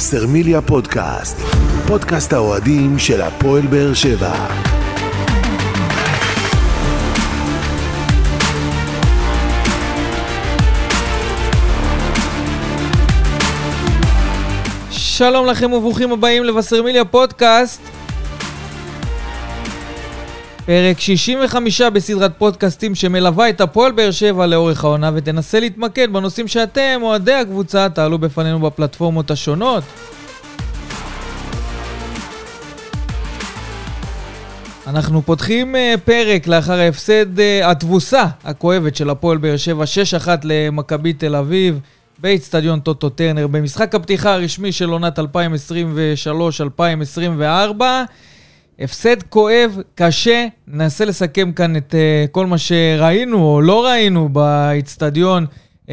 וסרמיליה פודקאסט, פודקאסט האוהדים של הפועל באר שבע. שלום לכם וברוכים הבאים לבשרמיליה פודקאסט. פרק 65 בסדרת פודקאסטים שמלווה את הפועל באר שבע לאורך העונה ותנסה להתמקד בנושאים שאתם, אוהדי הקבוצה, תעלו בפנינו בפלטפורמות השונות. אנחנו פותחים uh, פרק לאחר ההפסד, uh, התבוסה הכואבת של הפועל באר שבע, 6-1 למכבי תל אביב. באיצטדיון טוטו טרנר במשחק הפתיחה הרשמי של עונת 2023-2024. הפסד כואב, קשה, ננסה לסכם כאן את uh, כל מה שראינו או לא ראינו באיצטדיון uh,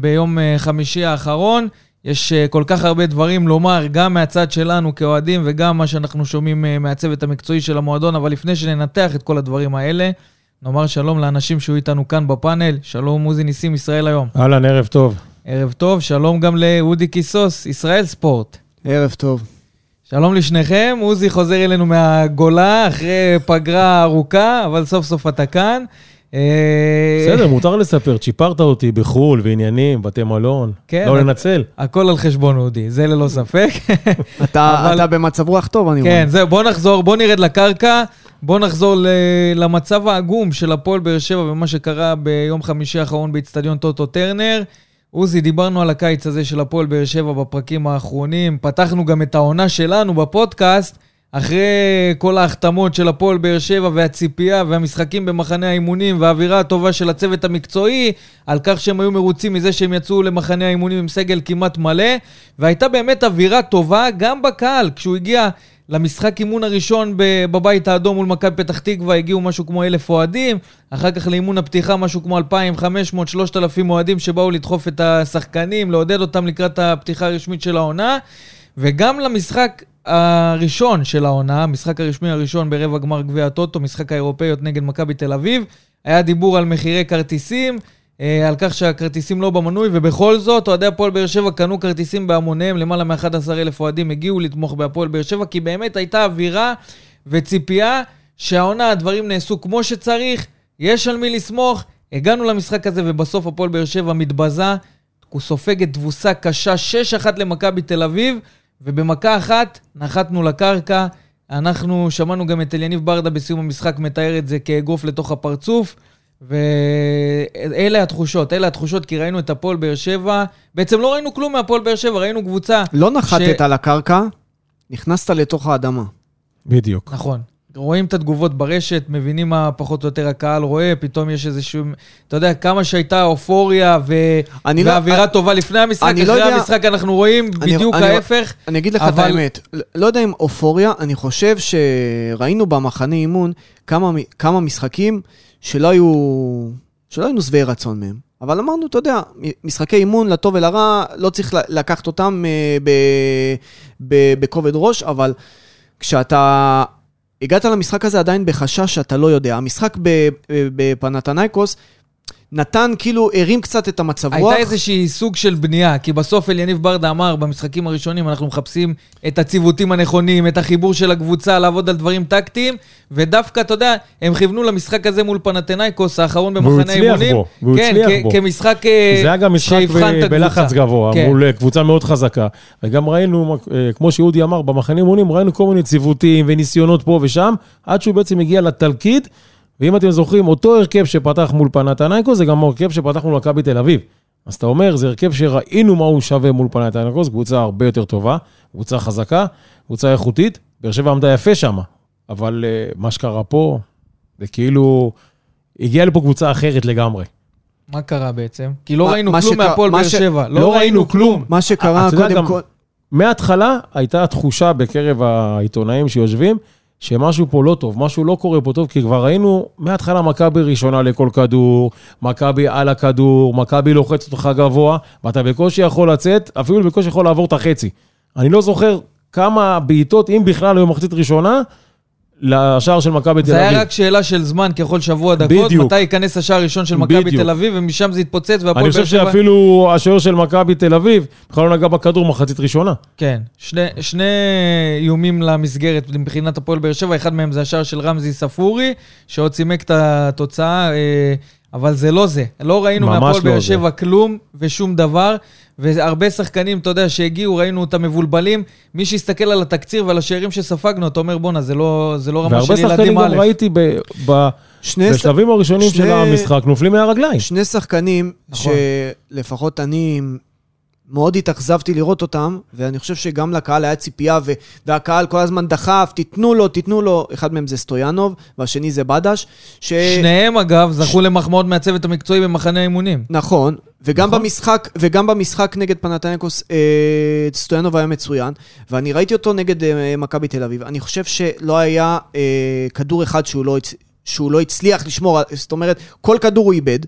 ביום uh, חמישי האחרון. יש uh, כל כך הרבה דברים לומר, גם מהצד שלנו כאוהדים וגם מה שאנחנו שומעים uh, מהצוות המקצועי של המועדון, אבל לפני שננתח את כל הדברים האלה, נאמר שלום לאנשים שהיו איתנו כאן בפאנל. שלום עוזי ניסים, ישראל היום. אהלן, ערב טוב. ערב טוב, שלום גם לאודי קיסוס, ישראל ספורט. ערב טוב. שלום לשניכם, עוזי חוזר אלינו מהגולה אחרי פגרה ארוכה, אבל סוף סוף אתה כאן. אה, בסדר, מותר לספר, צ'יפרת אותי בחו"ל ועניינים, בתי מלון. כן, לא לנצל. הכל על חשבון אודי, זה ללא ספק. אתה, אתה במצב רוח טוב, אני רואה. כן, זהו, בוא נחזור, בוא נרד לקרקע, בוא נחזור ל- למצב העגום של הפועל באר שבע ומה שקרה ביום חמישי האחרון באיצטדיון טוטו טרנר. עוזי, דיברנו על הקיץ הזה של הפועל באר שבע בפרקים האחרונים, פתחנו גם את העונה שלנו בפודקאסט, אחרי כל ההחתמות של הפועל באר שבע והציפייה והמשחקים במחנה האימונים והאווירה הטובה של הצוות המקצועי, על כך שהם היו מרוצים מזה שהם יצאו למחנה האימונים עם סגל כמעט מלא, והייתה באמת אווירה טובה גם בקהל, כשהוא הגיע למשחק אימון הראשון בבית האדום מול מכבי פתח תקווה הגיעו משהו כמו אלף אוהדים, אחר כך לאימון הפתיחה משהו כמו 2,500-3,000 אוהדים שבאו לדחוף את השחקנים, לעודד אותם לקראת הפתיחה הרשמית של העונה, וגם למשחק הראשון של העונה, המשחק הרשמי הראשון ברבע גמר גביע הטוטו, משחק האירופאיות נגד מכבי תל אביב, היה דיבור על מחירי כרטיסים. אה, על כך שהכרטיסים לא במנוי, ובכל זאת, אוהדי הפועל באר שבע קנו כרטיסים בהמוניהם, למעלה מ-11,000 אוהדים הגיעו לתמוך בהפועל באר שבע, כי באמת הייתה אווירה וציפייה שהעונה הדברים נעשו כמו שצריך, יש על מי לסמוך. הגענו למשחק הזה, ובסוף הפועל באר שבע מתבזה, הוא סופג את תבוסה קשה 6-1 למכבי תל אביב, ובמכה אחת נחתנו לקרקע. אנחנו שמענו גם את אליניב ברדה בסיום המשחק מתאר את זה כאגרוף לתוך הפרצוף. ואלה התחושות, אלה התחושות, כי ראינו את הפועל באר שבע, בעצם לא ראינו כלום מהפועל באר שבע, ראינו קבוצה... לא נחתת ש... על הקרקע, נכנסת לתוך האדמה. בדיוק. נכון. רואים את התגובות ברשת, מבינים מה פחות או יותר הקהל רואה, פתאום יש איזשהו... אתה יודע, כמה שהייתה אופוריה ו... ואווירה לא, טובה לפני המשחק, אחרי לא יודע, המשחק אנחנו רואים אני, בדיוק אני, ההפך. אני אגיד לך אבל... את האמת, לא יודע אם אופוריה, אני חושב שראינו במחנה אימון כמה, כמה משחקים שלא היו, שלא היינו שבעי רצון מהם. אבל אמרנו, אתה יודע, משחקי אימון לטוב ולרע, לא צריך לקחת אותם אה, בכובד ראש, אבל כשאתה הגעת למשחק הזה עדיין בחשש שאתה לא יודע. המשחק בפנתנייקוס, נתן, כאילו, הרים קצת את המצב רוח. הייתה איזושהי סוג של בנייה, כי בסוף אליניב ברדה אמר, במשחקים הראשונים אנחנו מחפשים את הציוותים הנכונים, את החיבור של הקבוצה, לעבוד על דברים טקטיים, ודווקא, אתה יודע, הם כיוונו למשחק הזה מול פנתנאיקוס, האחרון במחנה האימונים. בו, והוא כן, הצליח בו. כמשחק אה, זה היה גם משחק ב- בלחץ גבוה, כן. מול אה, קבוצה מאוד חזקה. וגם ראינו, אה, כמו שאודי אמר, במחנה אימונים ראינו כל מיני ציוותים וניסיונות פה ושם, עד שהוא בעצם הגיע לתלקיד. ואם אתם זוכרים, אותו הרכב שפתח מול פנתנייקוס, זה גם הרכב שפתח מול מכבי תל אביב. אז אתה אומר, זה הרכב שראינו מה הוא שווה מול פנתנייקוס, קבוצה הרבה יותר טובה, קבוצה חזקה, קבוצה איכותית. באר שבע עמדה יפה שם, אבל uh, מה שקרה פה, זה כאילו, הגיעה לפה קבוצה אחרת לגמרי. מה קרה בעצם? כי לא ראינו כלום מהפועל באר שבע. לא ראינו כלום. מה שקרה קודם כל... מההתחלה הייתה תחושה בקרב העיתונאים שיושבים, שמשהו פה לא טוב, משהו לא קורה פה טוב, כי כבר ראינו מההתחלה מכבי ראשונה לכל כדור, מכבי על הכדור, מכבי לוחצת אותך גבוה, ואתה בקושי יכול לצאת, אפילו בקושי יכול לעבור את החצי. אני לא זוכר כמה בעיטות, אם בכלל היו מחצית ראשונה, לשער של מכבי תל זה אביב. היה רק שאלה של זמן, ככל שבוע דקות, בדיוק. מתי ייכנס השער הראשון של מכבי. תל אביב, ומשם זה יתפוצץ, והפועל אני באר חושב שבע... שאפילו השוער של מכבי תל אביב בכלל לא נגע בכדור מחצית ראשונה. כן, שני, שני איומים למסגרת מבחינת הפועל באר שבע, אחד מהם זה השער של רמזי ספורי, שעוד צימק את התוצאה, אה, אבל זה לא זה. לא ראינו מהפועל לא באר זה. שבע כלום ושום דבר, והרבה שחקנים, אתה יודע, שהגיעו, ראינו אותם מבולבלים. מי שיסתכל על התקציר ועל השערים שספגנו, אתה אומר, בואנה, זה לא, זה לא רמה והרבה של ילדים שחקנים א'. גם ראיתי ב- ב- שני, בשלבים הראשונים שני- של המשחק נופלים מהרגליים. שני שחקנים נכון. שלפחות אני מאוד התאכזבתי לראות אותם, ואני חושב שגם לקהל היה ציפייה, ו- והקהל כל הזמן דחף, תיתנו לו, תיתנו לו. אחד מהם זה סטויאנוב, והשני זה בדש. ש... שניהם, אגב, זכו למחמאות מהצוות המקצועי במחנה האימונים. נכון, וגם נכון. במשחק, וגם במשחק נגד פנתנקוס, אה, סטויאנוב היה מצוין, ואני ראיתי אותו נגד אה, מכבי תל אביב. אני חושב שלא היה אה, כדור אחד שהוא לא, שהוא לא הצליח לשמור, זאת אומרת, כל כדור הוא איבד.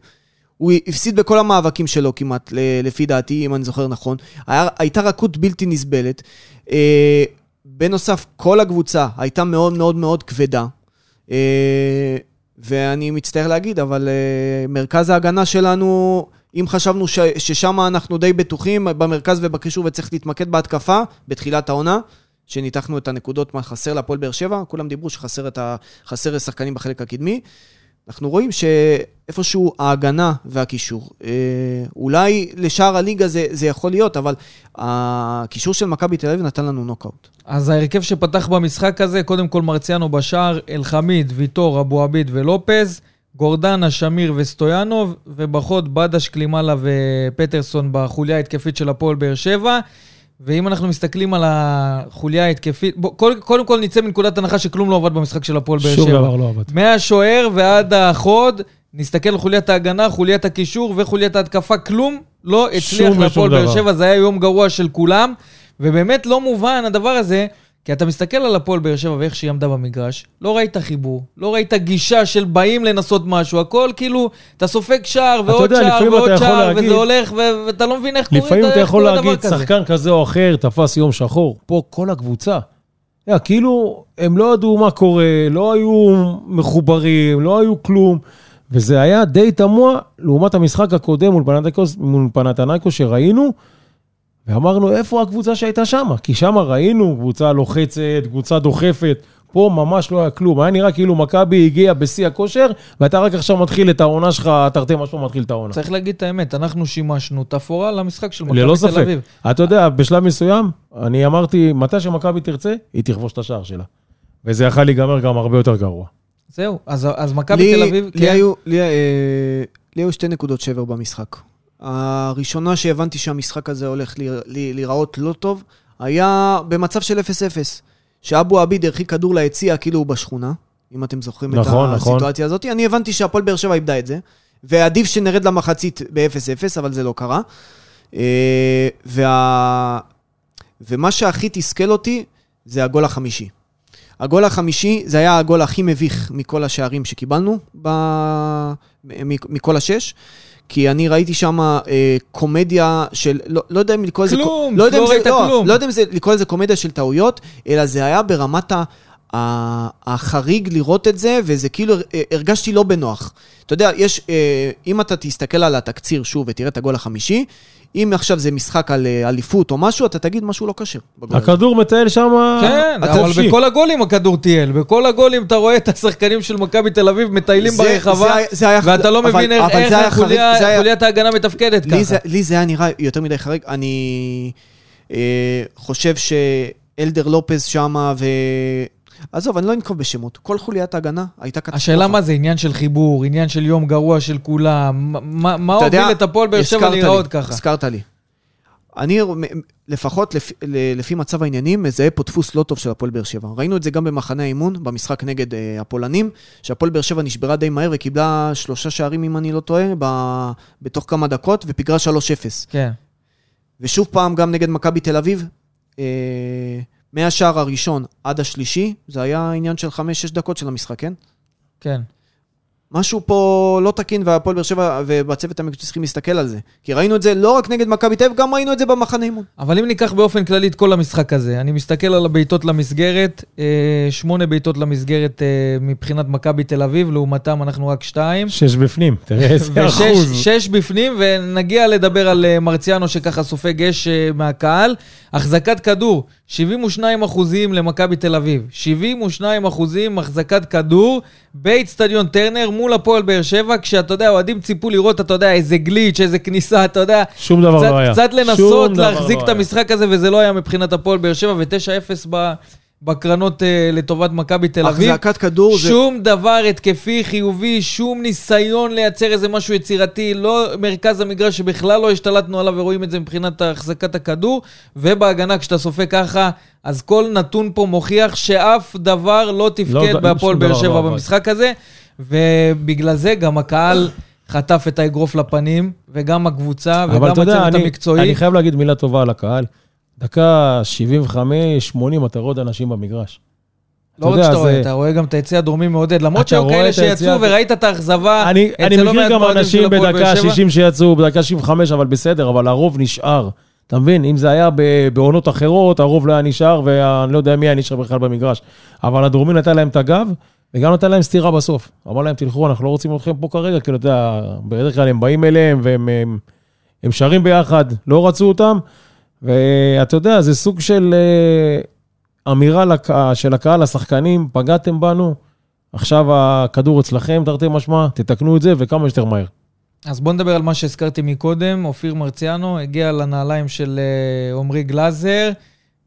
הוא הפסיד בכל המאבקים שלו כמעט, לפי דעתי, אם אני זוכר נכון. היה, הייתה רכות בלתי נסבלת. אה, בנוסף, כל הקבוצה הייתה מאוד מאוד מאוד כבדה. אה, ואני מצטער להגיד, אבל אה, מרכז ההגנה שלנו, אם חשבנו ש- ששם אנחנו די בטוחים, במרכז ובקישור וצריך להתמקד בהתקפה, בתחילת העונה, שניתחנו את הנקודות, מה חסר להפועל באר שבע, כולם דיברו שחסר את ה... חסר שחקנים בחלק הקדמי. אנחנו רואים שאיפשהו ההגנה והקישור, אה, אולי לשאר הליגה זה, זה יכול להיות, אבל הקישור של מכבי תל אביב נתן לנו נוקאוט. אז ההרכב שפתח במשחק הזה, קודם כל מרציאנו בשער, אלחמיד, ויטור, אבו עביד ולופז, גורדנה, שמיר וסטויאנוב, ובחוד בדש, קלימאלה ופטרסון בחוליה ההתקפית של הפועל באר שבע. ואם אנחנו מסתכלים על החוליה ההתקפית, בוא, קודם, קודם כל נצא מנקודת הנחה שכלום לא עבד במשחק של הפועל באר שבע. שום דבר לא עבד. מהשוער ועד החוד, נסתכל על חוליית ההגנה, חוליית הקישור וחוליית ההתקפה, כלום לא הצליח להפועל באר. שבע, זה היה יום גרוע של כולם, ובאמת לא מובן הדבר הזה, כי אתה מסתכל על הפועל באר שבע ואיך שהיא עמדה במגרש, לא ראית חיבור, לא ראית גישה של באים לנסות משהו, הכל כאילו, אתה סופג שער ועוד יודע, שער ועוד שער, להגיד- וזה הולך, ו- ואתה לא מבין איך קוראים לפעמים אתה יכול קורה דבר להגיד, כזה. שחקן כזה או אחר תפס יום שחור. פה כל הקבוצה. יודע, כאילו, הם לא ידעו מה קורה, לא היו מחוברים, לא היו כלום. וזה היה די תמוה לעומת המשחק הקודם מול פנתנייקוס שראינו, ואמרנו, איפה הקבוצה שהייתה שם? כי שם ראינו קבוצה לוחצת, קבוצה דוחפת. פה ממש לא היה כלום. היה נראה כאילו מכבי הגיע בשיא הכושר, ואתה רק עכשיו מתחיל את העונה שלך, תרתי משמע מתחיל את העונה. צריך להגיד את האמת, אנחנו שימשנו תפאורה למשחק של מכבי ללא תל ספק. אביב. אתה יודע, בשלב מסוים, אני אמרתי, מתי שמכבי תרצה, היא תכבוש את השער שלה. וזה יכול להיגמר גם הרבה יותר גרוע. זהו, אז, אז מכבי לי- תל אביב, לי היו- לי, אה, לי היו שתי נקודות שבר במשחק. הראשונה שהבנתי שהמשחק הזה הולך להיראות לא טוב, היה במצב של 0-0. שאבו עביד הרחיק כדור ליציע כאילו הוא בשכונה, אם אתם זוכרים נכון, את נכון. הסיטואציה הזאת. אני הבנתי שהפועל באר שבע איבדה את זה, ועדיף שנרד למחצית ב-0-0, אבל זה לא קרה. אה, וה... ומה שהכי תסכל אותי זה הגול החמישי. הגול החמישי, זה היה הגול הכי מביך מכל השערים שקיבלנו, ב... מכל השש. כי אני ראיתי שם אה, קומדיה של, לא, לא יודע אם לקרוא לזה... כלום, לא לא אם זה- ראית לא, כלום. לא יודע אם זה לקרוא לזה קומדיה של טעויות, אלא זה היה ברמת ה... ה- החריג לראות את זה, וזה כאילו, אה, הרגשתי לא בנוח. אתה יודע, יש, אה, אם אתה תסתכל על התקציר שוב ותראה את הגול החמישי, אם עכשיו זה משחק על אה, אליפות או משהו, אתה תגיד משהו לא כשר. הכדור מטייל שם... כן, אבל חופשי. בכל הגולים הכדור טייל. בכל הגולים אתה רואה את השחקנים של מכבי תל אביב מטיילים זה- ברחבה, זה זה היה- ואתה לא אבל- מבין איך- אבל איך זה זה היה- חוליית ההגנה מתפקדת לי זה, ככה. לי זה היה נראה יותר מדי חריג. אני אה, חושב שאלדר לופז שמה, ו... עזוב, אני לא אנקוב בשמות. כל חוליית ההגנה הייתה קטסטרופה. השאלה מה זה עניין של חיבור, עניין של יום גרוע של כולם, מה- הוביל את הפועל באר שבע להיראות ככה? הזכרת לי. אני, לפחות לפי, לפי מצב העניינים, מזהה פה דפוס לא טוב של הפועל באר שבע. ראינו את זה גם במחנה האימון, במשחק נגד אה, הפולנים, שהפועל באר שבע נשברה די מהר וקיבלה שלושה שערים, אם אני לא טועה, ב, בתוך כמה דקות, ופיגרה 3-0. כן. ושוב פעם, גם נגד מכבי תל אביב, אה, מהשער הראשון עד השלישי, זה היה עניין של 5-6 דקות של המשחק, כן? כן. משהו פה לא תקין, והפועל באר שבע ובצוות המקצועי צריכים להסתכל על זה. כי ראינו את זה לא רק נגד מכבי תל אביב, גם ראינו את זה במחנה אימון. אבל אם ניקח באופן כללי את כל המשחק הזה, אני מסתכל על הבעיטות למסגרת, אה, שמונה בעיטות למסגרת אה, מבחינת מכבי תל אביב, לעומתם אנחנו רק שתיים. שש בפנים, תראה איזה אחוז. שש בפנים, ונגיע לדבר על אה, מרציאנו שככה סופג אש מהקהל. החזקת כדור, 72 אחוזים למכבי תל אביב. 72 אחוזים החזקת כדור באיצטדיון טרנר מול הפועל באר שבע, כשאתה יודע, אוהדים ציפו לראות, אתה יודע, איזה גליץ', איזה כניסה, אתה יודע. שום דבר קצת, לא היה. קצת לנסות להחזיק לא את המשחק הזה, וזה לא היה מבחינת הפועל באר שבע, ו-9-0 ב... בקרנות uh, לטובת מכבי תל אביב. החזקת כדור זה... שום דבר התקפי, חיובי, שום ניסיון לייצר איזה משהו יצירתי, לא מרכז המגרש שבכלל לא השתלטנו עליו ורואים את זה מבחינת החזקת הכדור, ובהגנה כשאתה סופג ככה, אז כל נתון פה מוכיח שאף דבר לא תפקד לא, בהפועל באר שבע לא במשחק הזה, ובגלל זה גם הקהל... חטף את האגרוף לפנים, וגם הקבוצה, וגם הצוות המקצועי. אני חייב להגיד מילה טובה על הקהל. דקה 75-80, אתה רואה עוד אנשים במגרש. לא רק שאתה רואה, אתה רואה גם את היציא הדרומי מעודד, למרות שהיו כאלה שיצאו וראית את האכזבה. אני לא מכיר גם אנשים בדקה 60 שיצאו, בדקה 65, אבל בסדר, אבל הרוב נשאר. אתה מבין? אם זה היה בעונות אחרות, הרוב לא היה נשאר, ואני לא יודע מי היה נשאר בכלל במגרש. אבל הדרומי נתן להם את הגב, וגם נתן להם סטירה בסוף. אמר להם, תלכו, אנחנו לא רוצים אתכם פה כרגע, כאילו, אתה יודע, בדרך כלל הם באים אליהם והם הם, הם שרים ביחד, לא רצו אותם. ואתה יודע, זה סוג של אה, אמירה. של הקהל, לשחקנים, פגעתם בנו, עכשיו הכדור אצלכם, תרתי משמע, תתקנו את זה וכמה שיותר מהר. אז בואו נדבר על מה שהזכרתי מקודם. אופיר מרציאנו הגיע לנעליים של אה, עמרי גלאזר,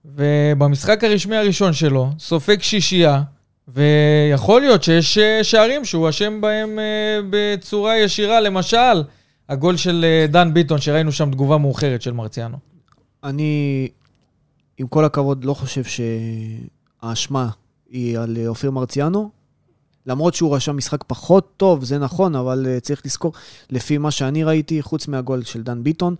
ובמשחק הרשמי הראשון שלו, סופג שישייה, ויכול להיות שיש אה, שערים שהוא אשם בהם בצורה ישירה, למשל, הגול של דן ביטון, שראינו שם תגובה מאוחרת של מרציאנו. אני, עם כל הכבוד, לא חושב שהאשמה היא על אופיר מרציאנו. למרות שהוא רשם משחק פחות טוב, זה נכון, אבל uh, צריך לזכור, לפי מה שאני ראיתי, חוץ מהגול של דן ביטון,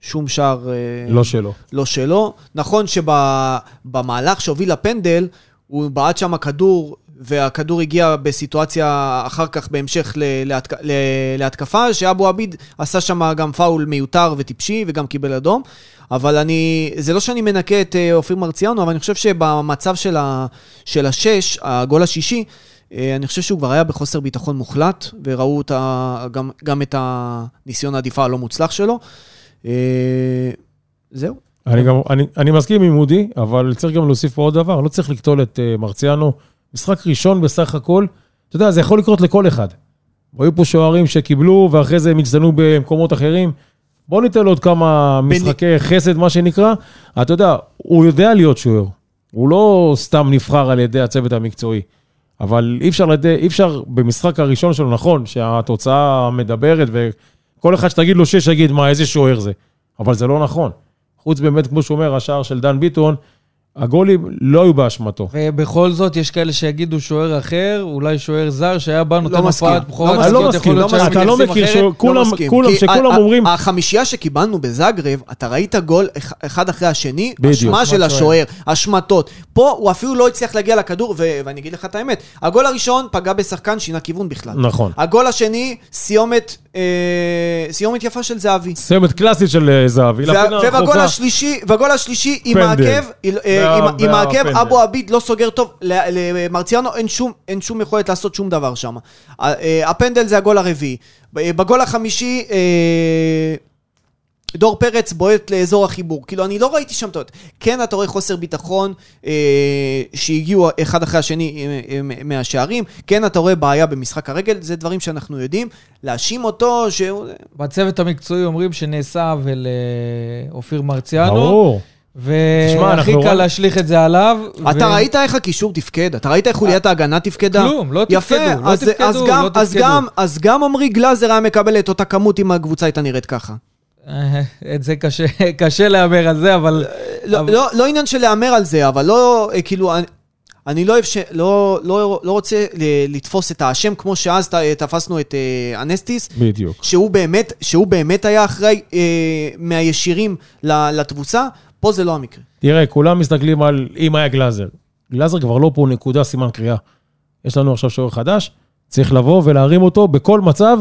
שום שער... Uh, לא שלו. לא שלו. נכון שבמהלך שהוביל לפנדל, הוא בעט שם כדור, והכדור הגיע בסיטואציה אחר כך, בהמשך להתק... להתקפה, שאבו עביד עשה שם גם פאול מיותר וטיפשי, וגם קיבל אדום. אבל אני, זה לא שאני מנקה את אה, אופיר מרציאנו, אבל אני חושב שבמצב של, ה, של השש, הגול השישי, אה, אני חושב שהוא כבר היה בחוסר ביטחון מוחלט, וראו אותה, גם, גם את הניסיון העדיפה הלא מוצלח שלו. אה, זהו. אני, גם, אני, אני מסכים עם אודי, אבל צריך גם להוסיף פה עוד דבר, לא צריך לקטול את מרציאנו. משחק ראשון בסך הכל, אתה יודע, זה יכול לקרות לכל אחד. היו פה שוערים שקיבלו, ואחרי זה הם הצטנו במקומות אחרים. בוא ניתן לו עוד כמה משחקי חסד, מה שנקרא. אתה יודע, הוא יודע להיות שוער. הוא לא סתם נבחר על ידי הצוות המקצועי. אבל אי אפשר, לדי, אי אפשר במשחק הראשון שלו, נכון, שהתוצאה מדברת, וכל אחד שתגיד לו שש, יגיד, מה, איזה שוער זה. אבל זה לא נכון. חוץ באמת, כמו שאומר, השער של דן ביטון, הגולים לא היו באשמתו. ובכל זאת, יש כאלה שיגידו שוער אחר, אולי שוער זר, שהיה בא נותן הופעת בכורה. אני לא מסכים, אתה לא מכיר, שכולם אומרים... החמישייה שקיבלנו בזאגרב, אתה ראית גול אחד אחרי השני, אשמה של השוער, השמטות. פה הוא אפילו לא הצליח להגיע לכדור, ואני אגיד לך את האמת, הגול הראשון פגע בשחקן, שינה כיוון בכלל. נכון. הגול השני, סיומת אה, סיומת יפה של זהבי. סיומת קלאסית של אה, זהבי. ובגול השלישי, והגול השלישי עם העקב, אה, עם העקב, אבו עביד לא סוגר טוב, למרציאנו אין שום יכולת לעשות שום דבר שם. הפנדל זה הגול הרביעי. בגול החמישי... דור פרץ בועט לאזור החיבור. כאילו, אני לא ראיתי שם טעות. כן, אתה רואה חוסר ביטחון אה, שהגיעו אחד אחרי השני אה, אה, מהשערים. כן, אתה רואה בעיה במשחק הרגל. זה דברים שאנחנו יודעים. להאשים אותו שהוא... בצוות המקצועי אומרים שנעשה עוול לאופיר מרציאנו. ברור. והכי קל להשליך את זה עליו. אתה ראית איך הקישור תפקד? אתה ראית איך חוליית ההגנה תפקדה? כלום, לא תפקדו, לא תפקדו, לא תפקדו. אז גם עמרי גלאזר היה מקבל את אותה כמות אם הקבוצה הייתה נראית ככה. אה, את זה קשה, קשה להמר על זה, אבל... לא, אבל... לא, לא עניין של להמר על זה, אבל לא, אה, כאילו, אני, אני לא, ש... לא, לא, לא רוצה לתפוס את האשם כמו שאז תפסנו את אה, אנסטיס. בדיוק. שהוא באמת, שהוא באמת היה אחראי אה, מהישירים לתבוצה, פה זה לא המקרה. תראה, כולם מסתכלים על אם היה גלאזר. גלאזר כבר לא פה נקודה סימן קריאה. יש לנו עכשיו שוער חדש, צריך לבוא ולהרים אותו בכל מצב,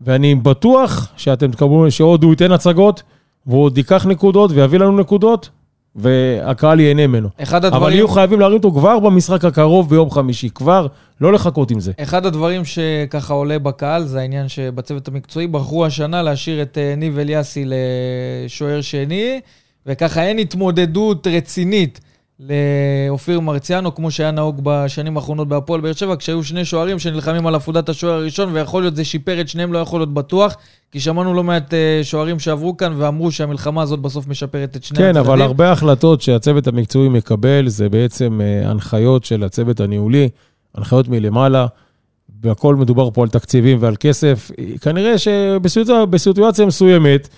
ואני בטוח שאתם תקבלו, שעוד הוא ייתן הצגות, והוא עוד ייקח נקודות ויביא לנו נקודות, והקהל ייהנה ממנו. אחד הדברים... אבל יהיו חייבים להרים אותו כבר במשחק הקרוב ביום חמישי, כבר, לא לחכות עם זה. אחד הדברים שככה עולה בקהל זה העניין שבצוות המקצועי בחרו השנה להשאיר את אה, ניב אליאסי לשוער שני, וככה אין התמודדות רצינית. לאופיר מרציאנו, כמו שהיה נהוג בשנים האחרונות בהפועל באר שבע, כשהיו שני שוערים שנלחמים על עפודת השוער הראשון, ויכול להיות זה שיפר את שניהם, לא יכול להיות בטוח, כי שמענו לא מעט אה, שוערים שעברו כאן ואמרו שהמלחמה הזאת בסוף משפרת את שני כן, הצדדים. כן, אבל הרבה החלטות שהצוות המקצועי מקבל, זה בעצם אה, הנחיות של הצוות הניהולי, הנחיות מלמעלה. והכל מדובר פה על תקציבים ועל כסף. כנראה שבסיטואציה מסוימת,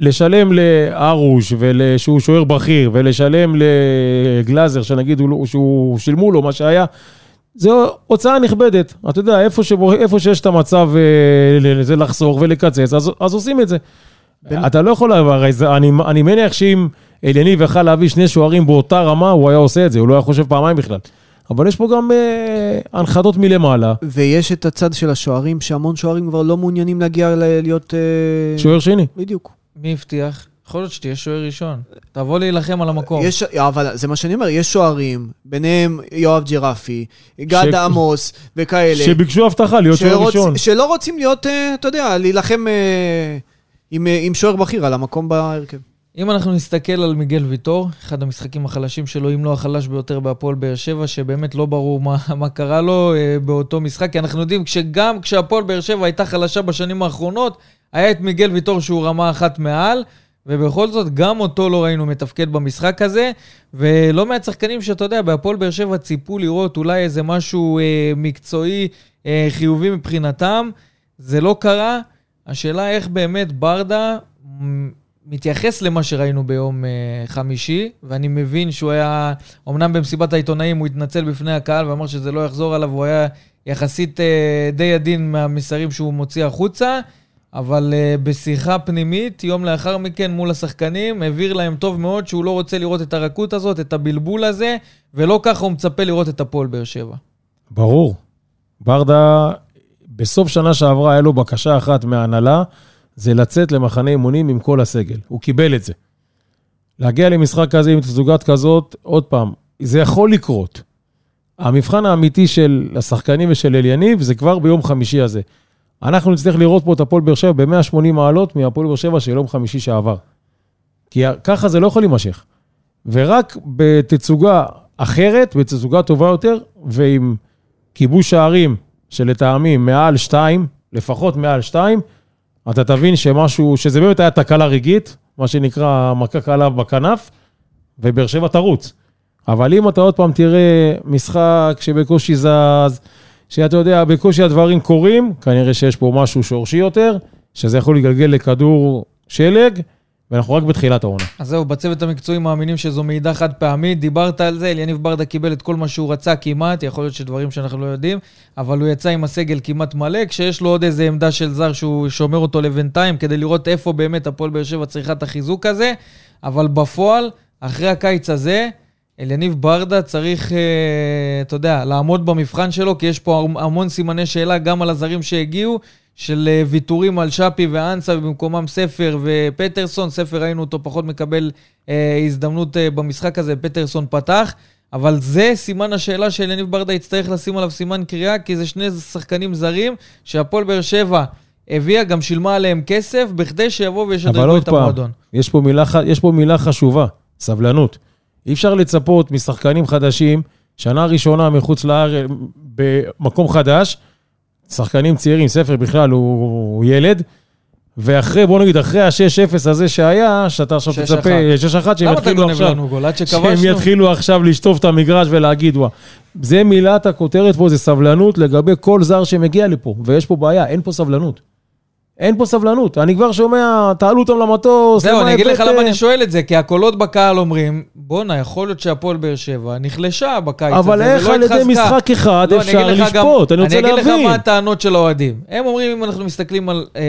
לשלם לארוש, שהוא שוער בכיר, ולשלם לגלאזר, שנגיד הוא, שהוא שילמו לו מה שהיה, זו הוצאה נכבדת. אתה יודע, איפה, שבו, איפה שיש את המצב אה, זה לחסוך ולקצץ, אז, אז עושים את זה. בין... אתה לא יכול, הרי אני, אני מניח שאם אליניב יכל להביא שני שוערים באותה רמה, הוא היה עושה את זה, הוא לא היה חושב פעמיים בכלל. אבל יש פה גם אה, הנחתות מלמעלה. ויש את הצד של השוערים, שהמון שוערים כבר לא מעוניינים להגיע להיות... אה... שוער שני. בדיוק. מי הבטיח? יכול להיות שתהיה שוער ראשון. תבוא להילחם על המקום. יש, אבל זה מה שאני אומר, יש שוערים, ביניהם יואב ג'רפי, גד ש... עמוס וכאלה. שביקשו הבטחה להיות שוער ראשון. שלא רוצים להיות, אה, אתה יודע, להילחם אה, עם, אה, עם שוער בכיר על המקום בהרכב. אם אנחנו נסתכל על מיגל ויטור, אחד המשחקים החלשים שלו, אם לא החלש ביותר בהפועל באר שבע, שבאמת לא ברור מה, מה קרה לו אה, באותו משחק, כי אנחנו יודעים שגם כשהפועל באר שבע הייתה חלשה בשנים האחרונות, היה את מיגל ויטור שהוא רמה אחת מעל, ובכל זאת גם אותו לא ראינו מתפקד במשחק הזה, ולא מעט שחקנים שאתה יודע, בהפועל באר שבע ציפו לראות אולי איזה משהו אה, מקצועי אה, חיובי מבחינתם, זה לא קרה. השאלה איך באמת ברדה מתייחס למה שראינו ביום uh, חמישי, ואני מבין שהוא היה, אמנם במסיבת העיתונאים הוא התנצל בפני הקהל ואמר שזה לא יחזור עליו, הוא היה יחסית uh, די עדין מהמסרים שהוא מוציא החוצה, אבל uh, בשיחה פנימית, יום לאחר מכן מול השחקנים, הבהיר להם טוב מאוד שהוא לא רוצה לראות את הרכות הזאת, את הבלבול הזה, ולא ככה הוא מצפה לראות את הפועל באר שבע. ברור. ברדה, בסוף שנה שעברה היה לו בקשה אחת מההנהלה, זה לצאת למחנה אימונים עם כל הסגל. הוא קיבל את זה. להגיע למשחק כזה עם תזוגת כזאת, עוד פעם, זה יכול לקרות. המבחן האמיתי של השחקנים ושל אליניב זה כבר ביום חמישי הזה. אנחנו נצטרך לראות פה את הפועל באר שבע ב-180 מעלות מהפועל באר שבע של יום חמישי שעבר. כי ככה זה לא יכול להימשך. ורק בתצוגה אחרת, בתצוגה טובה יותר, ועם כיבוש שערים שלטעמי מעל שתיים, לפחות מעל שתיים, אתה תבין שמשהו, שזה באמת היה תקלה רגעית, מה שנקרא מכה קלה בכנף, ובאר שבע תרוץ. אבל אם אתה עוד פעם תראה משחק שבקושי זז, שאתה יודע, בקושי הדברים קורים, כנראה שיש פה משהו שורשי יותר, שזה יכול לגלגל לכדור שלג, ואנחנו רק בתחילת העונה. אז זהו, בצוות המקצועי מאמינים שזו מעידה חד פעמית, דיברת על זה, אליניב ברדה קיבל את כל מה שהוא רצה כמעט, יכול להיות שדברים שאנחנו לא יודעים, אבל הוא יצא עם הסגל כמעט מלא, כשיש לו עוד איזה עמדה של זר שהוא שומר אותו לבינתיים, כדי לראות איפה באמת הפועל באר שבע צריכה את החיזוק הזה, אבל בפועל, אחרי הקיץ הזה, אליניב ברדה צריך, אה, אתה יודע, לעמוד במבחן שלו, כי יש פה המון סימני שאלה גם על הזרים שהגיעו, של אה, ויתורים על שפי ואנסה, ובמקומם ספר ופטרסון. ספר ראינו אותו פחות מקבל אה, הזדמנות אה, במשחק הזה, פטרסון פתח. אבל זה סימן השאלה שאליניב ברדה יצטרך לשים עליו סימן קריאה, כי זה שני שחקנים זרים שהפועל באר שבע הביאה, גם שילמה עליהם כסף, בכדי שיבואו וישדרגו את המועדון. יש פה, מילה, יש פה מילה חשובה, סבלנות. אי אפשר לצפות משחקנים חדשים, שנה ראשונה מחוץ לארץ, במקום חדש, שחקנים צעירים, ספר בכלל הוא, הוא ילד, ואחרי, בוא נגיד, אחרי ה-6-0 הזה שהיה, שאתה עכשיו תצפה, 6-1, שהם יתחילו עכשיו, שהם יתחילו עכשיו לשטוף את המגרש ולהגיד, וואה. זה מילת הכותרת פה, זה סבלנות לגבי כל זר שמגיע לפה, ויש פה בעיה, אין פה סבלנות. אין פה סבלנות. אני כבר שומע, תעלו אותם למטוס, זהו, אני אגיד לך למה אני שואל את זה, כי הקולות בקהל אומרים, בואנה, יכול להיות שהפועל באר שבע נחלשה בקיץ הזה, אבל איך על ידי משחק אחד לא, אפשר לשפוט? אני רוצה להבין. אני אגיד לך מה הטענות של האוהדים. הם אומרים, אם אנחנו מסתכלים על, אה,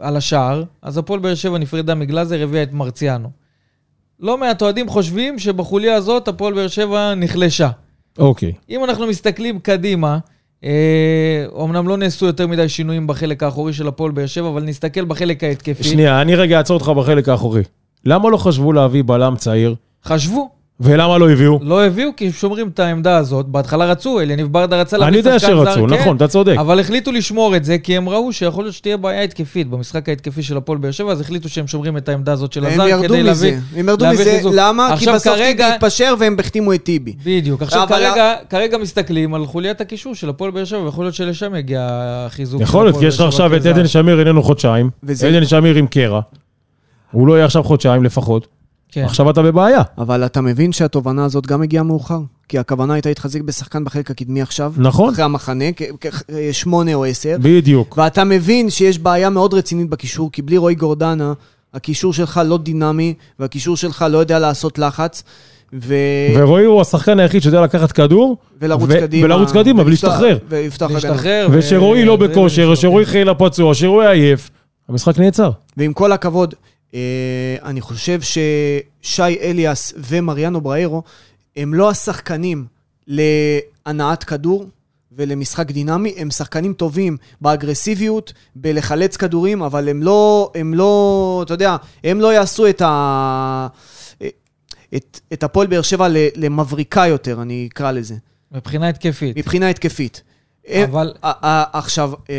על השער, אז הפועל באר שבע נפרדה מגלאזר, הביאה את מרציאנו. לא מעט אוהדים חושבים שבחוליה הזאת הפועל באר שבע נחלשה. אוקיי. אם אנחנו מסתכלים קדימה, אומנם לא נעשו יותר מדי שינויים בחלק האחורי של הפועל באר שבע, אבל נסתכל בחלק ההתקפי. שנייה, אני רגע אעצור אותך בחלק האחורי. למה לא חשבו להביא בלם צעיר? חשבו. ולמה לא הביאו? לא הביאו כי הם שומרים את העמדה הזאת. בהתחלה רצו, אליניב ברדה רצה להביא שחקן זר. אני יודע שרצו, כן, נכון, אתה צודק. אבל החליטו לשמור את זה, כי הם ראו שיכול להיות שתהיה בעיה התקפית במשחק ההתקפי של הפועל באר שבע, אז החליטו שהם שומרים את העמדה הזאת של הזר כדי להביא... הם ירדו מזה, למה? כי בסוף טיבי התפשר והם החתימו את טיבי. בדיוק. עכשיו כרגע, כרגע מסתכלים על חוליית הקישור של הפועל באר שבע, ויכול להיות שלשם יגיע החיזוק. יכול להיות, כי יש לך עכשיו את עדן שמיר איננו חודשיים, עדן שמיר עם קרע. הוא לא יהיה עכשיו חודשיים לפחות. כן. עכשיו אתה בבעיה. אבל אתה מבין שהתובנה הזאת גם הגיעה מאוחר? כי הכוונה הייתה להתחזק בשחקן בחלק הקדמי עכשיו. נכון. אחרי המחנה, שמונה או עשר. בדיוק. ואתה מבין שיש בעיה מאוד רצינית בקישור, כי בלי רועי גורדנה, הקישור שלך לא דינמי, והקישור שלך לא יודע לעשות לחץ. ו... ורועי הוא השחקן היחיד שיודע לקחת כדור, ולרוץ ו... קדימה, ולרוץ קדימה, ולהשתחרר. ולהשתחרר. ולהשתחרר. ושרועי ו... לא בכושר, שרועי חילה פצוע, שרועי עייף, המשחק נעצר. ועם כל הכבוד, אני חושב ששי אליאס ומריאנו בריירו הם לא השחקנים להנעת כדור ולמשחק דינמי, הם שחקנים טובים באגרסיביות, בלחלץ כדורים, אבל הם לא, הם לא, אתה יודע, הם לא יעשו את ה... את, את הפועל באר שבע למבריקה יותר, אני אקרא לזה. מבחינה התקפית. מבחינה התקפית. אה, אבל... עכשיו... אה,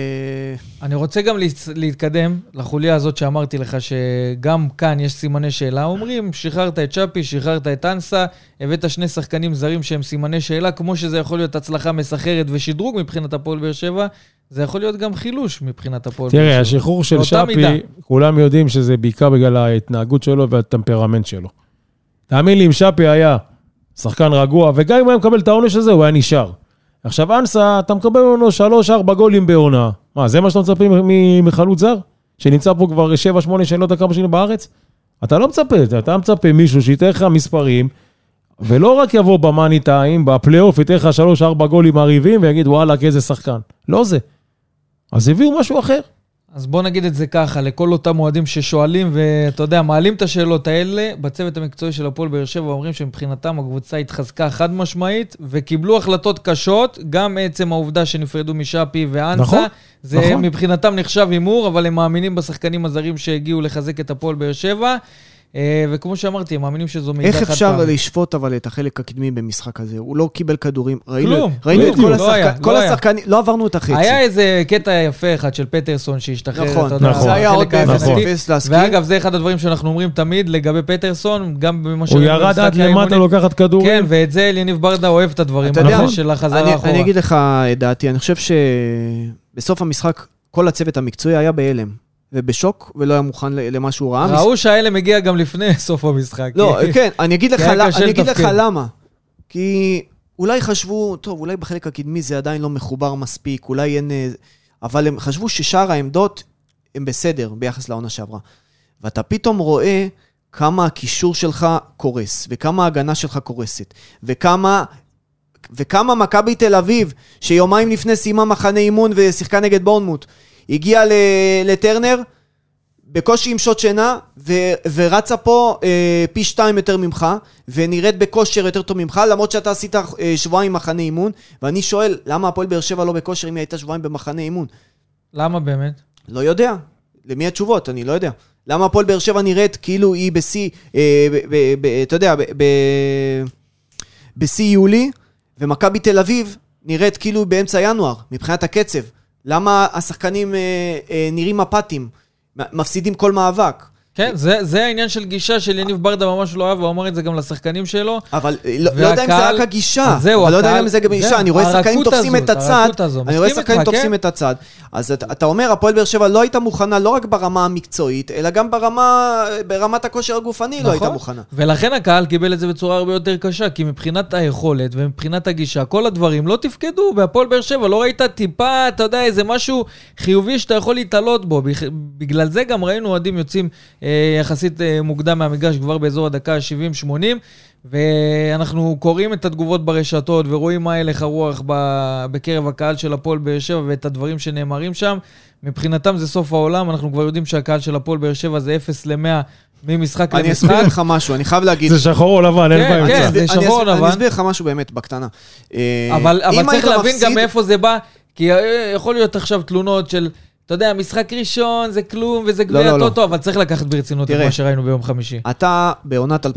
אני רוצה גם להתקדם לחוליה הזאת שאמרתי לך, שגם כאן יש סימני שאלה. אומרים, שחררת את שפי, שחררת את אנסה, הבאת שני שחקנים זרים שהם סימני שאלה, כמו שזה יכול להיות הצלחה מסחרת ושדרוג מבחינת הפועל באר שבע, זה יכול להיות גם חילוש מבחינת הפועל באר שבע. תראה, השחרור של שפי, כולם יודעים שזה בעיקר בגלל ההתנהגות שלו והטמפרמנט שלו. תאמין לי, אם שפי היה שחקן רגוע, וגם אם הוא היה מקבל את העונש הזה, הוא היה נשאר. עכשיו, אנסה, אתה מקבל ממנו 3-4 גולים בעונה. מה, זה מה שאתה מצפה מחלוץ זר? שנמצא פה כבר 7-8 שנים, לא יודע כמה שנים בארץ? אתה לא מצפה, אתה מצפה מישהו שייתן לך מספרים, ולא רק יבוא במאני טיים, בפלייאוף ייתן לך 3-4 גולים מרהיבים ויגיד, וואלה, איזה שחקן. לא זה. אז הביאו משהו אחר. אז בוא נגיד את זה ככה, לכל אותם אוהדים ששואלים, ואתה יודע, מעלים את השאלות האלה, בצוות המקצועי של הפועל באר שבע אומרים שמבחינתם הקבוצה התחזקה חד משמעית, וקיבלו החלטות קשות, גם עצם העובדה שנפרדו משאפי ואנסה. נכון, זה נכון. מבחינתם נחשב הימור, אבל הם מאמינים בשחקנים הזרים שהגיעו לחזק את הפועל באר שבע. אה, וכמו שאמרתי, הם מאמינים שזו מידע חד פעם. איך אפשר לשפוט אבל את החלק הקדמי במשחק הזה? הוא לא קיבל כדורים. ראינו, כלום, ראינו את כל, לא השחק... כל לא השחקנים, לא עברנו את החצי. היה איזה קטע יפה אחד של פטרסון שהשתחרר, נכון, אתה יודע, נכון. זה היה עוד אפס להסכים. ואגב, זה אחד הדברים שאנחנו אומרים תמיד לגבי פטרסון, גם במה ש... הוא ירד עד למטה לקחת כדורים. כן, ואת זה אליניב ברדה אוהב את הדברים האלה של החזרה אחורה. אני אגיד לך את דעתי, אני חושב שבסוף המשחק כל הצוות המקצועי היה בהלם. ובשוק, ולא היה מוכן למה שהוא ראה. ראו שהאלה מגיע גם לפני סוף המשחק. לא, כן, אני אגיד לך, אני אגיד לך למה. כי אולי חשבו, טוב, אולי בחלק הקדמי זה עדיין לא מחובר מספיק, אולי אין... אה, אבל הם חשבו ששאר העמדות הם בסדר ביחס לעונה שעברה. ואתה פתאום רואה כמה הקישור שלך קורס, וכמה ההגנה שלך קורסת, וכמה... וכמה מכבי תל אביב, שיומיים לפני סיימה מחנה אימון ושיחקה נגד בורנמוט, הגיעה לטרנר, בקושי עם שעות שינה, ו, ורצה פה אה, פי שתיים יותר ממך, ונראית בכושר יותר טוב ממך, למרות שאתה עשית אה, שבועיים מחנה אימון, ואני שואל, למה הפועל באר שבע לא בכושר אם היא הייתה שבועיים במחנה אימון? למה באמת? לא יודע. למי התשובות? אני לא יודע. למה הפועל באר שבע נראית כאילו היא בשיא, אה, אתה יודע, בשיא יולי, ומכבי תל אביב נראית כאילו באמצע ינואר, מבחינת הקצב. למה השחקנים אה, אה, נראים אפאתיים, מפסידים כל מאבק. כן, זה, זה העניין של גישה של יניב ברדה ממש לא אוהב, הוא אמר את זה גם לשחקנים שלו. אבל לא, לא יודע אם זה רק הגישה. זהו, לא יודע אם זה גם הגישה. אני רואה שחקנים תופסים את הצד. אני רואה שחקנים תופסים כן? את הצד. אז אתה, אתה אומר, הפועל באר שבע לא הייתה מוכנה לא רק ברמה המקצועית, אלא גם ברמה, ברמת הכושר הגופני נכון. לא הייתה נכון. מוכנה. ולכן הקהל קיבל את זה בצורה הרבה יותר קשה, כי מבחינת היכולת ומבחינת הגישה, כל הדברים לא תפקדו בהפועל באר שבע. לא ראית טיפה, אתה יודע, איזה משהו חיובי שאתה יכול להתעלות בו. בגלל זה גם ראינו אוהדים יוצאים אה, יחסית אה, מוקדם מהמגרש, כבר באזור הדקה ה-70-80, ואנחנו קוראים את התגובות ברשתות ורואים מה הלך הרוח בקרב הקהל של הפועל באר שבע ואת הדברים שנאמרים שם. מבחינתם זה סוף העולם, אנחנו כבר יודעים שהקהל של הפועל באר שבע זה 0 ל-100 ממשחק אני למשחק. אסביר לך משהו, אני חייב להגיד... זה שחור או לבן, אין כן, באמצע. כן. אסביר- זה אני שחור אסביר- לבן. אני אסביר לך משהו באמת בקטנה. אה, אבל, אבל אם צריך להבין גם מפסיד- מאיפה זה בא, כי אה, יכול להיות עכשיו תלונות של, אתה יודע, משחק ראשון זה כלום וזה גביע לא, לא. טוטו, אבל צריך לקחת ברצינות את תראה. מה שראינו ביום חמישי. אתה בעונת 2017-2018,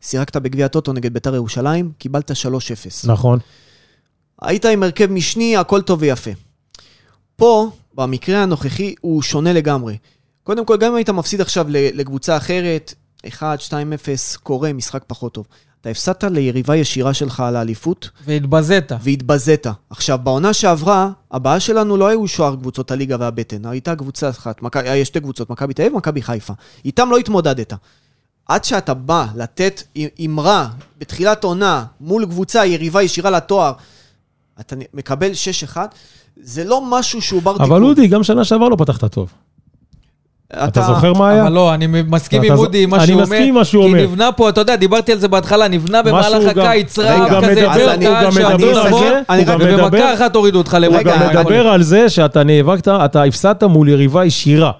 שיחקת בגביע הטוטו נגד ביתר ירושלים, קיבלת 3-0. נכון. היית עם הרכב משני, הכל טוב ויפה. פה, במקרה הנוכחי, הוא שונה לגמרי. קודם כל, גם אם היית מפסיד עכשיו לקבוצה אחרת, 1, 2, 0, קורה, משחק פחות טוב. אתה הפסדת ליריבה ישירה שלך על האליפות, והתבזית. והתבזית. עכשיו, בעונה שעברה, הבעיה שלנו לא היו שאר קבוצות הליגה והבטן, הייתה קבוצה אחת, מק... היה שתי קבוצות, מכבי תל אביב ומכבי חיפה. איתם לא התמודדת. עד שאתה בא לתת אמרה בתחילת עונה מול קבוצה, יריבה ישירה לתואר, אתה מקבל 6-1, זה לא משהו שהוא בר תיקון. אבל אודי, גם שנה שעבר לא פתחת טוב. אתה זוכר מה היה? אבל לא, אני מסכים עם אודי, עם מה אני שהוא אומר. מסכים עם מה שהוא אומר. כי נבנה פה, אתה יודע, דיברתי על זה בהתחלה, נבנה במהלך הקיץ הוא רב כזה, הוא גם שאמור מדבר על לבוא, זה, אני הוא ובמכה אחת הורידו אותך הוא למכה. גם מדבר על זה שאתה נאבקת, אתה הפסדת מול יריבה ישירה.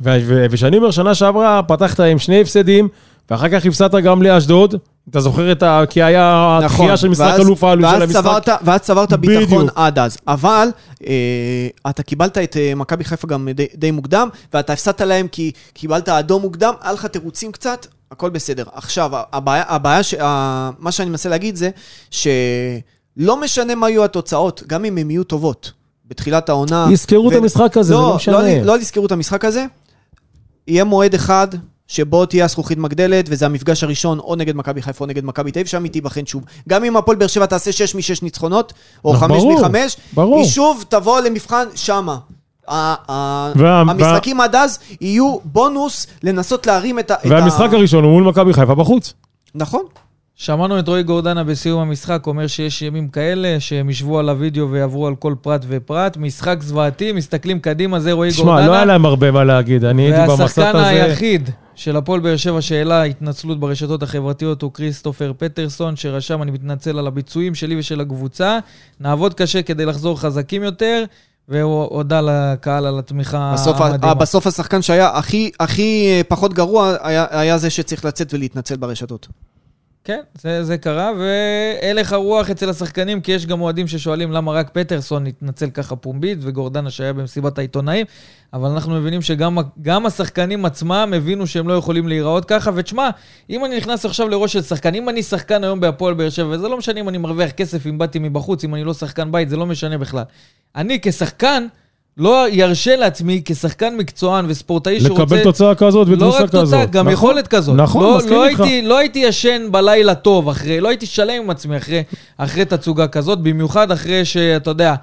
וכשאני אומר שנה שעברה, פתחת עם שני הפסדים, ואחר כך הפסדת גם לאשדוד. אתה זוכר את ה... כי היה נכון, הדחייה של משחק אלוף העלו של המשחק. צברת, ואז צברת בדיוק. ביטחון עד אז. אבל אה, אתה קיבלת את אה, מכבי חיפה גם די, די מוקדם, ואתה הפסדת להם כי קיבלת אדום מוקדם, היה לך תירוצים קצת, הכל בסדר. עכשיו, הבעיה, הבעיה ש, ה, מה שאני מנסה להגיד זה, שלא משנה מה יהיו התוצאות, גם אם הן יהיו טובות. בתחילת העונה... יזכרו את המשחק הזה, זה לא משנה. לא, לא יזכרו את המשחק הזה. יהיה מועד אחד שבו תהיה הזכוכית מגדלת, וזה המפגש הראשון או נגד מכבי חיפה או נגד מכבי תל אביב, שם היא תיבחן שוב. גם אם הפועל באר שבע תעשה 6 מ-6 ניצחונות, או לא, 5 ברור, מ-5, ברור. היא שוב תבוא למבחן שמה. המשחקים עד אז יהיו בונוס לנסות להרים. את ה- והמשחק הראשון הוא מול מכבי חיפה בחוץ. נכון. שמענו את רועי גורדנה בסיום המשחק אומר שיש ימים כאלה שהם ישבו על הוידאו ויעברו על כל פרט ופרט. משחק זוועתי, מסתכלים קדימה, זה רועי גורדנה. תשמע, לא היה להם הרבה מה להגיד, אני הייתי והשחקן הזה. היחיד של הפועל באר שבע שהעלה התנצלות ברשתות החברתיות הוא כריסטופר פטרסון, שרשם, אני מתנצל על הביצועים שלי ושל הקבוצה. נעבוד קשה כדי לחזור חזקים יותר, והוא הודה לקהל על התמיכה בסוף, המדהימה. בסוף השחקן שהיה הכי, הכי אה, פחות גרוע, היה, היה זה שצריך לצאת ולהתנצל ברשתות. כן, זה, זה קרה, והלך הרוח אצל השחקנים, כי יש גם אוהדים ששואלים למה רק פטרסון התנצל ככה פומבית, וגורדנה שהיה במסיבת העיתונאים, אבל אנחנו מבינים שגם גם השחקנים עצמם הבינו שהם לא יכולים להיראות ככה, ותשמע, אם אני נכנס עכשיו לראש של שחקן, אם אני שחקן היום בהפועל באר שבע, וזה לא משנה אם אני מרוויח כסף, אם באתי מבחוץ, אם אני לא שחקן בית, זה לא משנה בכלל. אני כשחקן, לא ירשה לעצמי כשחקן מקצוען וספורטאי שרוצה... לקבל תוצאה כזאת לא ותבוסה רק כזאת. תוצאה, גם נכון. יכולת כזאת. נכון, לא, מסכים לא איתך. הייתי, לא הייתי ישן בלילה טוב אחרי, לא הייתי שלם עם עצמי אחרי, אחרי תצוגה כזאת, במיוחד אחרי שאתה יודע,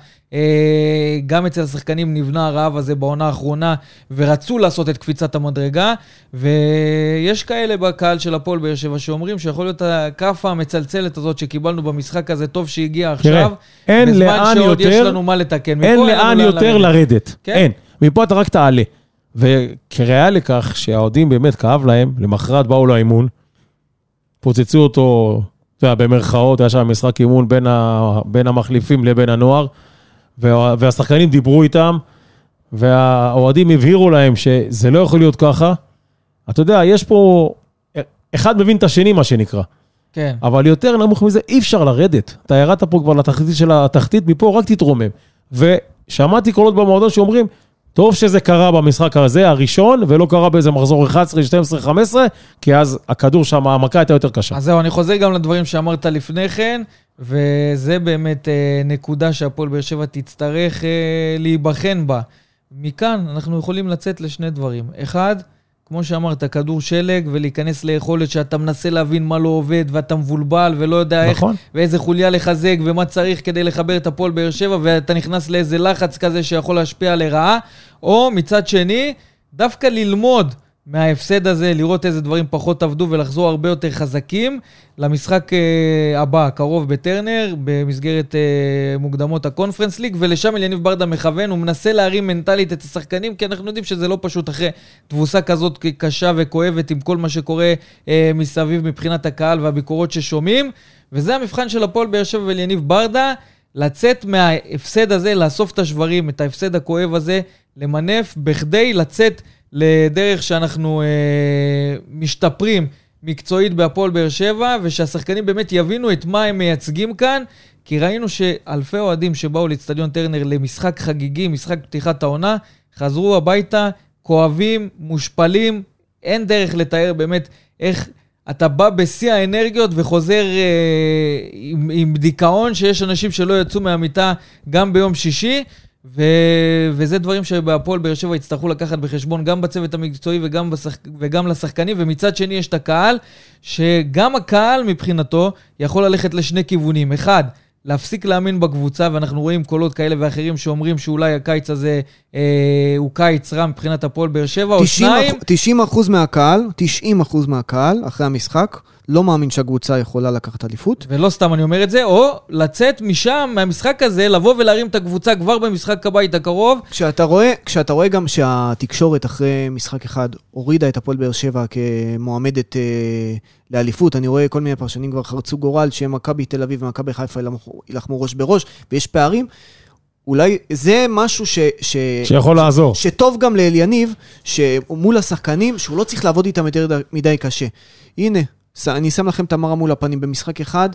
גם אצל השחקנים נבנה הרעב הזה בעונה האחרונה, ורצו לעשות את קפיצת המדרגה, ויש כאלה בקהל של הפועל באר שבע שאומרים שיכול להיות הכאפה המצלצלת הזאת שקיבלנו במשחק הזה, טוב שהגיע עכשיו, אין בזמן לאן שעוד יש יותר- לנו מה לתקן. אין לאן יותר לרדת. כן. אין. מפה אתה רק תעלה. וכראיה לכך שהאוהדים באמת כאב להם, למחרת באו לאימון, פוצצו אותו, אתה יודע, במרכאות, היה שם משחק אימון בין, ה, בין המחליפים לבין הנוער, וה, והשחקנים דיברו איתם, והאוהדים הבהירו להם שזה לא יכול להיות ככה. אתה יודע, יש פה, אחד מבין את השני, מה שנקרא. כן. אבל יותר נמוך מזה אי אפשר לרדת. אתה ירדת פה כבר לתחתית של התחתית, מפה רק תתרומם. ושמעתי קולות במועדון שאומרים, טוב שזה קרה במשחק הזה, הראשון, ולא קרה באיזה מחזור 11, 12, 15, כי אז הכדור שם, המכה הייתה יותר קשה. אז זהו, אני חוזר גם לדברים שאמרת לפני כן, וזה באמת אה, נקודה שהפועל באר שבע תצטרך אה, להיבחן בה. מכאן אנחנו יכולים לצאת לשני דברים. אחד, כמו שאמרת, כדור שלג, ולהיכנס ליכולת שאתה מנסה להבין מה לא עובד, ואתה מבולבל ולא יודע איך, נכון. ואיזה חוליה לחזק, ומה צריך כדי לחבר את הפועל באר שבע, ואתה נכנס לאיזה לחץ כזה שיכול להשפיע לרעה. או מצד שני, דווקא ללמוד מההפסד הזה, לראות איזה דברים פחות עבדו ולחזור הרבה יותר חזקים למשחק uh, הבא, הקרוב בטרנר, במסגרת uh, מוקדמות הקונפרנס ליג, ולשם אליניב ברדה מכוון, הוא מנסה להרים מנטלית את השחקנים, כי אנחנו יודעים שזה לא פשוט אחרי תבוסה כזאת קשה וכואבת עם כל מה שקורה uh, מסביב מבחינת הקהל והביקורות ששומעים, וזה המבחן של הפועל באר שבע ואליניב ברדה, לצאת מההפסד הזה, לאסוף את השברים, את ההפסד הכואב הזה, למנף בכדי לצאת לדרך שאנחנו אה, משתפרים מקצועית בהפועל באר שבע, ושהשחקנים באמת יבינו את מה הם מייצגים כאן, כי ראינו שאלפי אוהדים שבאו לאצטדיון טרנר למשחק חגיגי, משחק פתיחת העונה, חזרו הביתה כואבים, מושפלים, אין דרך לתאר באמת איך אתה בא בשיא האנרגיות וחוזר אה, עם, עם דיכאון, שיש אנשים שלא יצאו מהמיטה גם ביום שישי. ו... וזה דברים שבהפועל באר שבע יצטרכו לקחת בחשבון גם בצוות המקצועי וגם, בשח... וגם לשחקנים, ומצד שני יש את הקהל, שגם הקהל מבחינתו יכול ללכת לשני כיוונים. אחד, להפסיק להאמין בקבוצה, ואנחנו רואים קולות כאלה ואחרים שאומרים שאולי הקיץ הזה אה, הוא קיץ רע מבחינת הפועל באר שבע, או שניים. 90 אחוז מהקהל, 90 אחוז מהקהל, אחרי המשחק, לא מאמין שהקבוצה יכולה לקחת אליפות. ולא סתם אני אומר את זה, או לצאת משם, מהמשחק הזה, לבוא ולהרים את הקבוצה כבר במשחק הבית הקרוב. כשאתה רואה, כשאתה רואה גם שהתקשורת אחרי משחק אחד הורידה את הפועל באר שבע כמועמדת אה, לאליפות, אני רואה כל מיני פרשנים כבר חרצו גורל שמכבי תל אביב ומכבי חיפה יילחמו ראש בראש, ויש פערים. אולי זה משהו ש... ש שיכול לעזור. שטוב גם לאליניב, שמול השחקנים, שהוא לא צריך לעבוד איתם יותר מדי קשה. הנה, אני שם לכם את המראה מול הפנים במשחק אחד.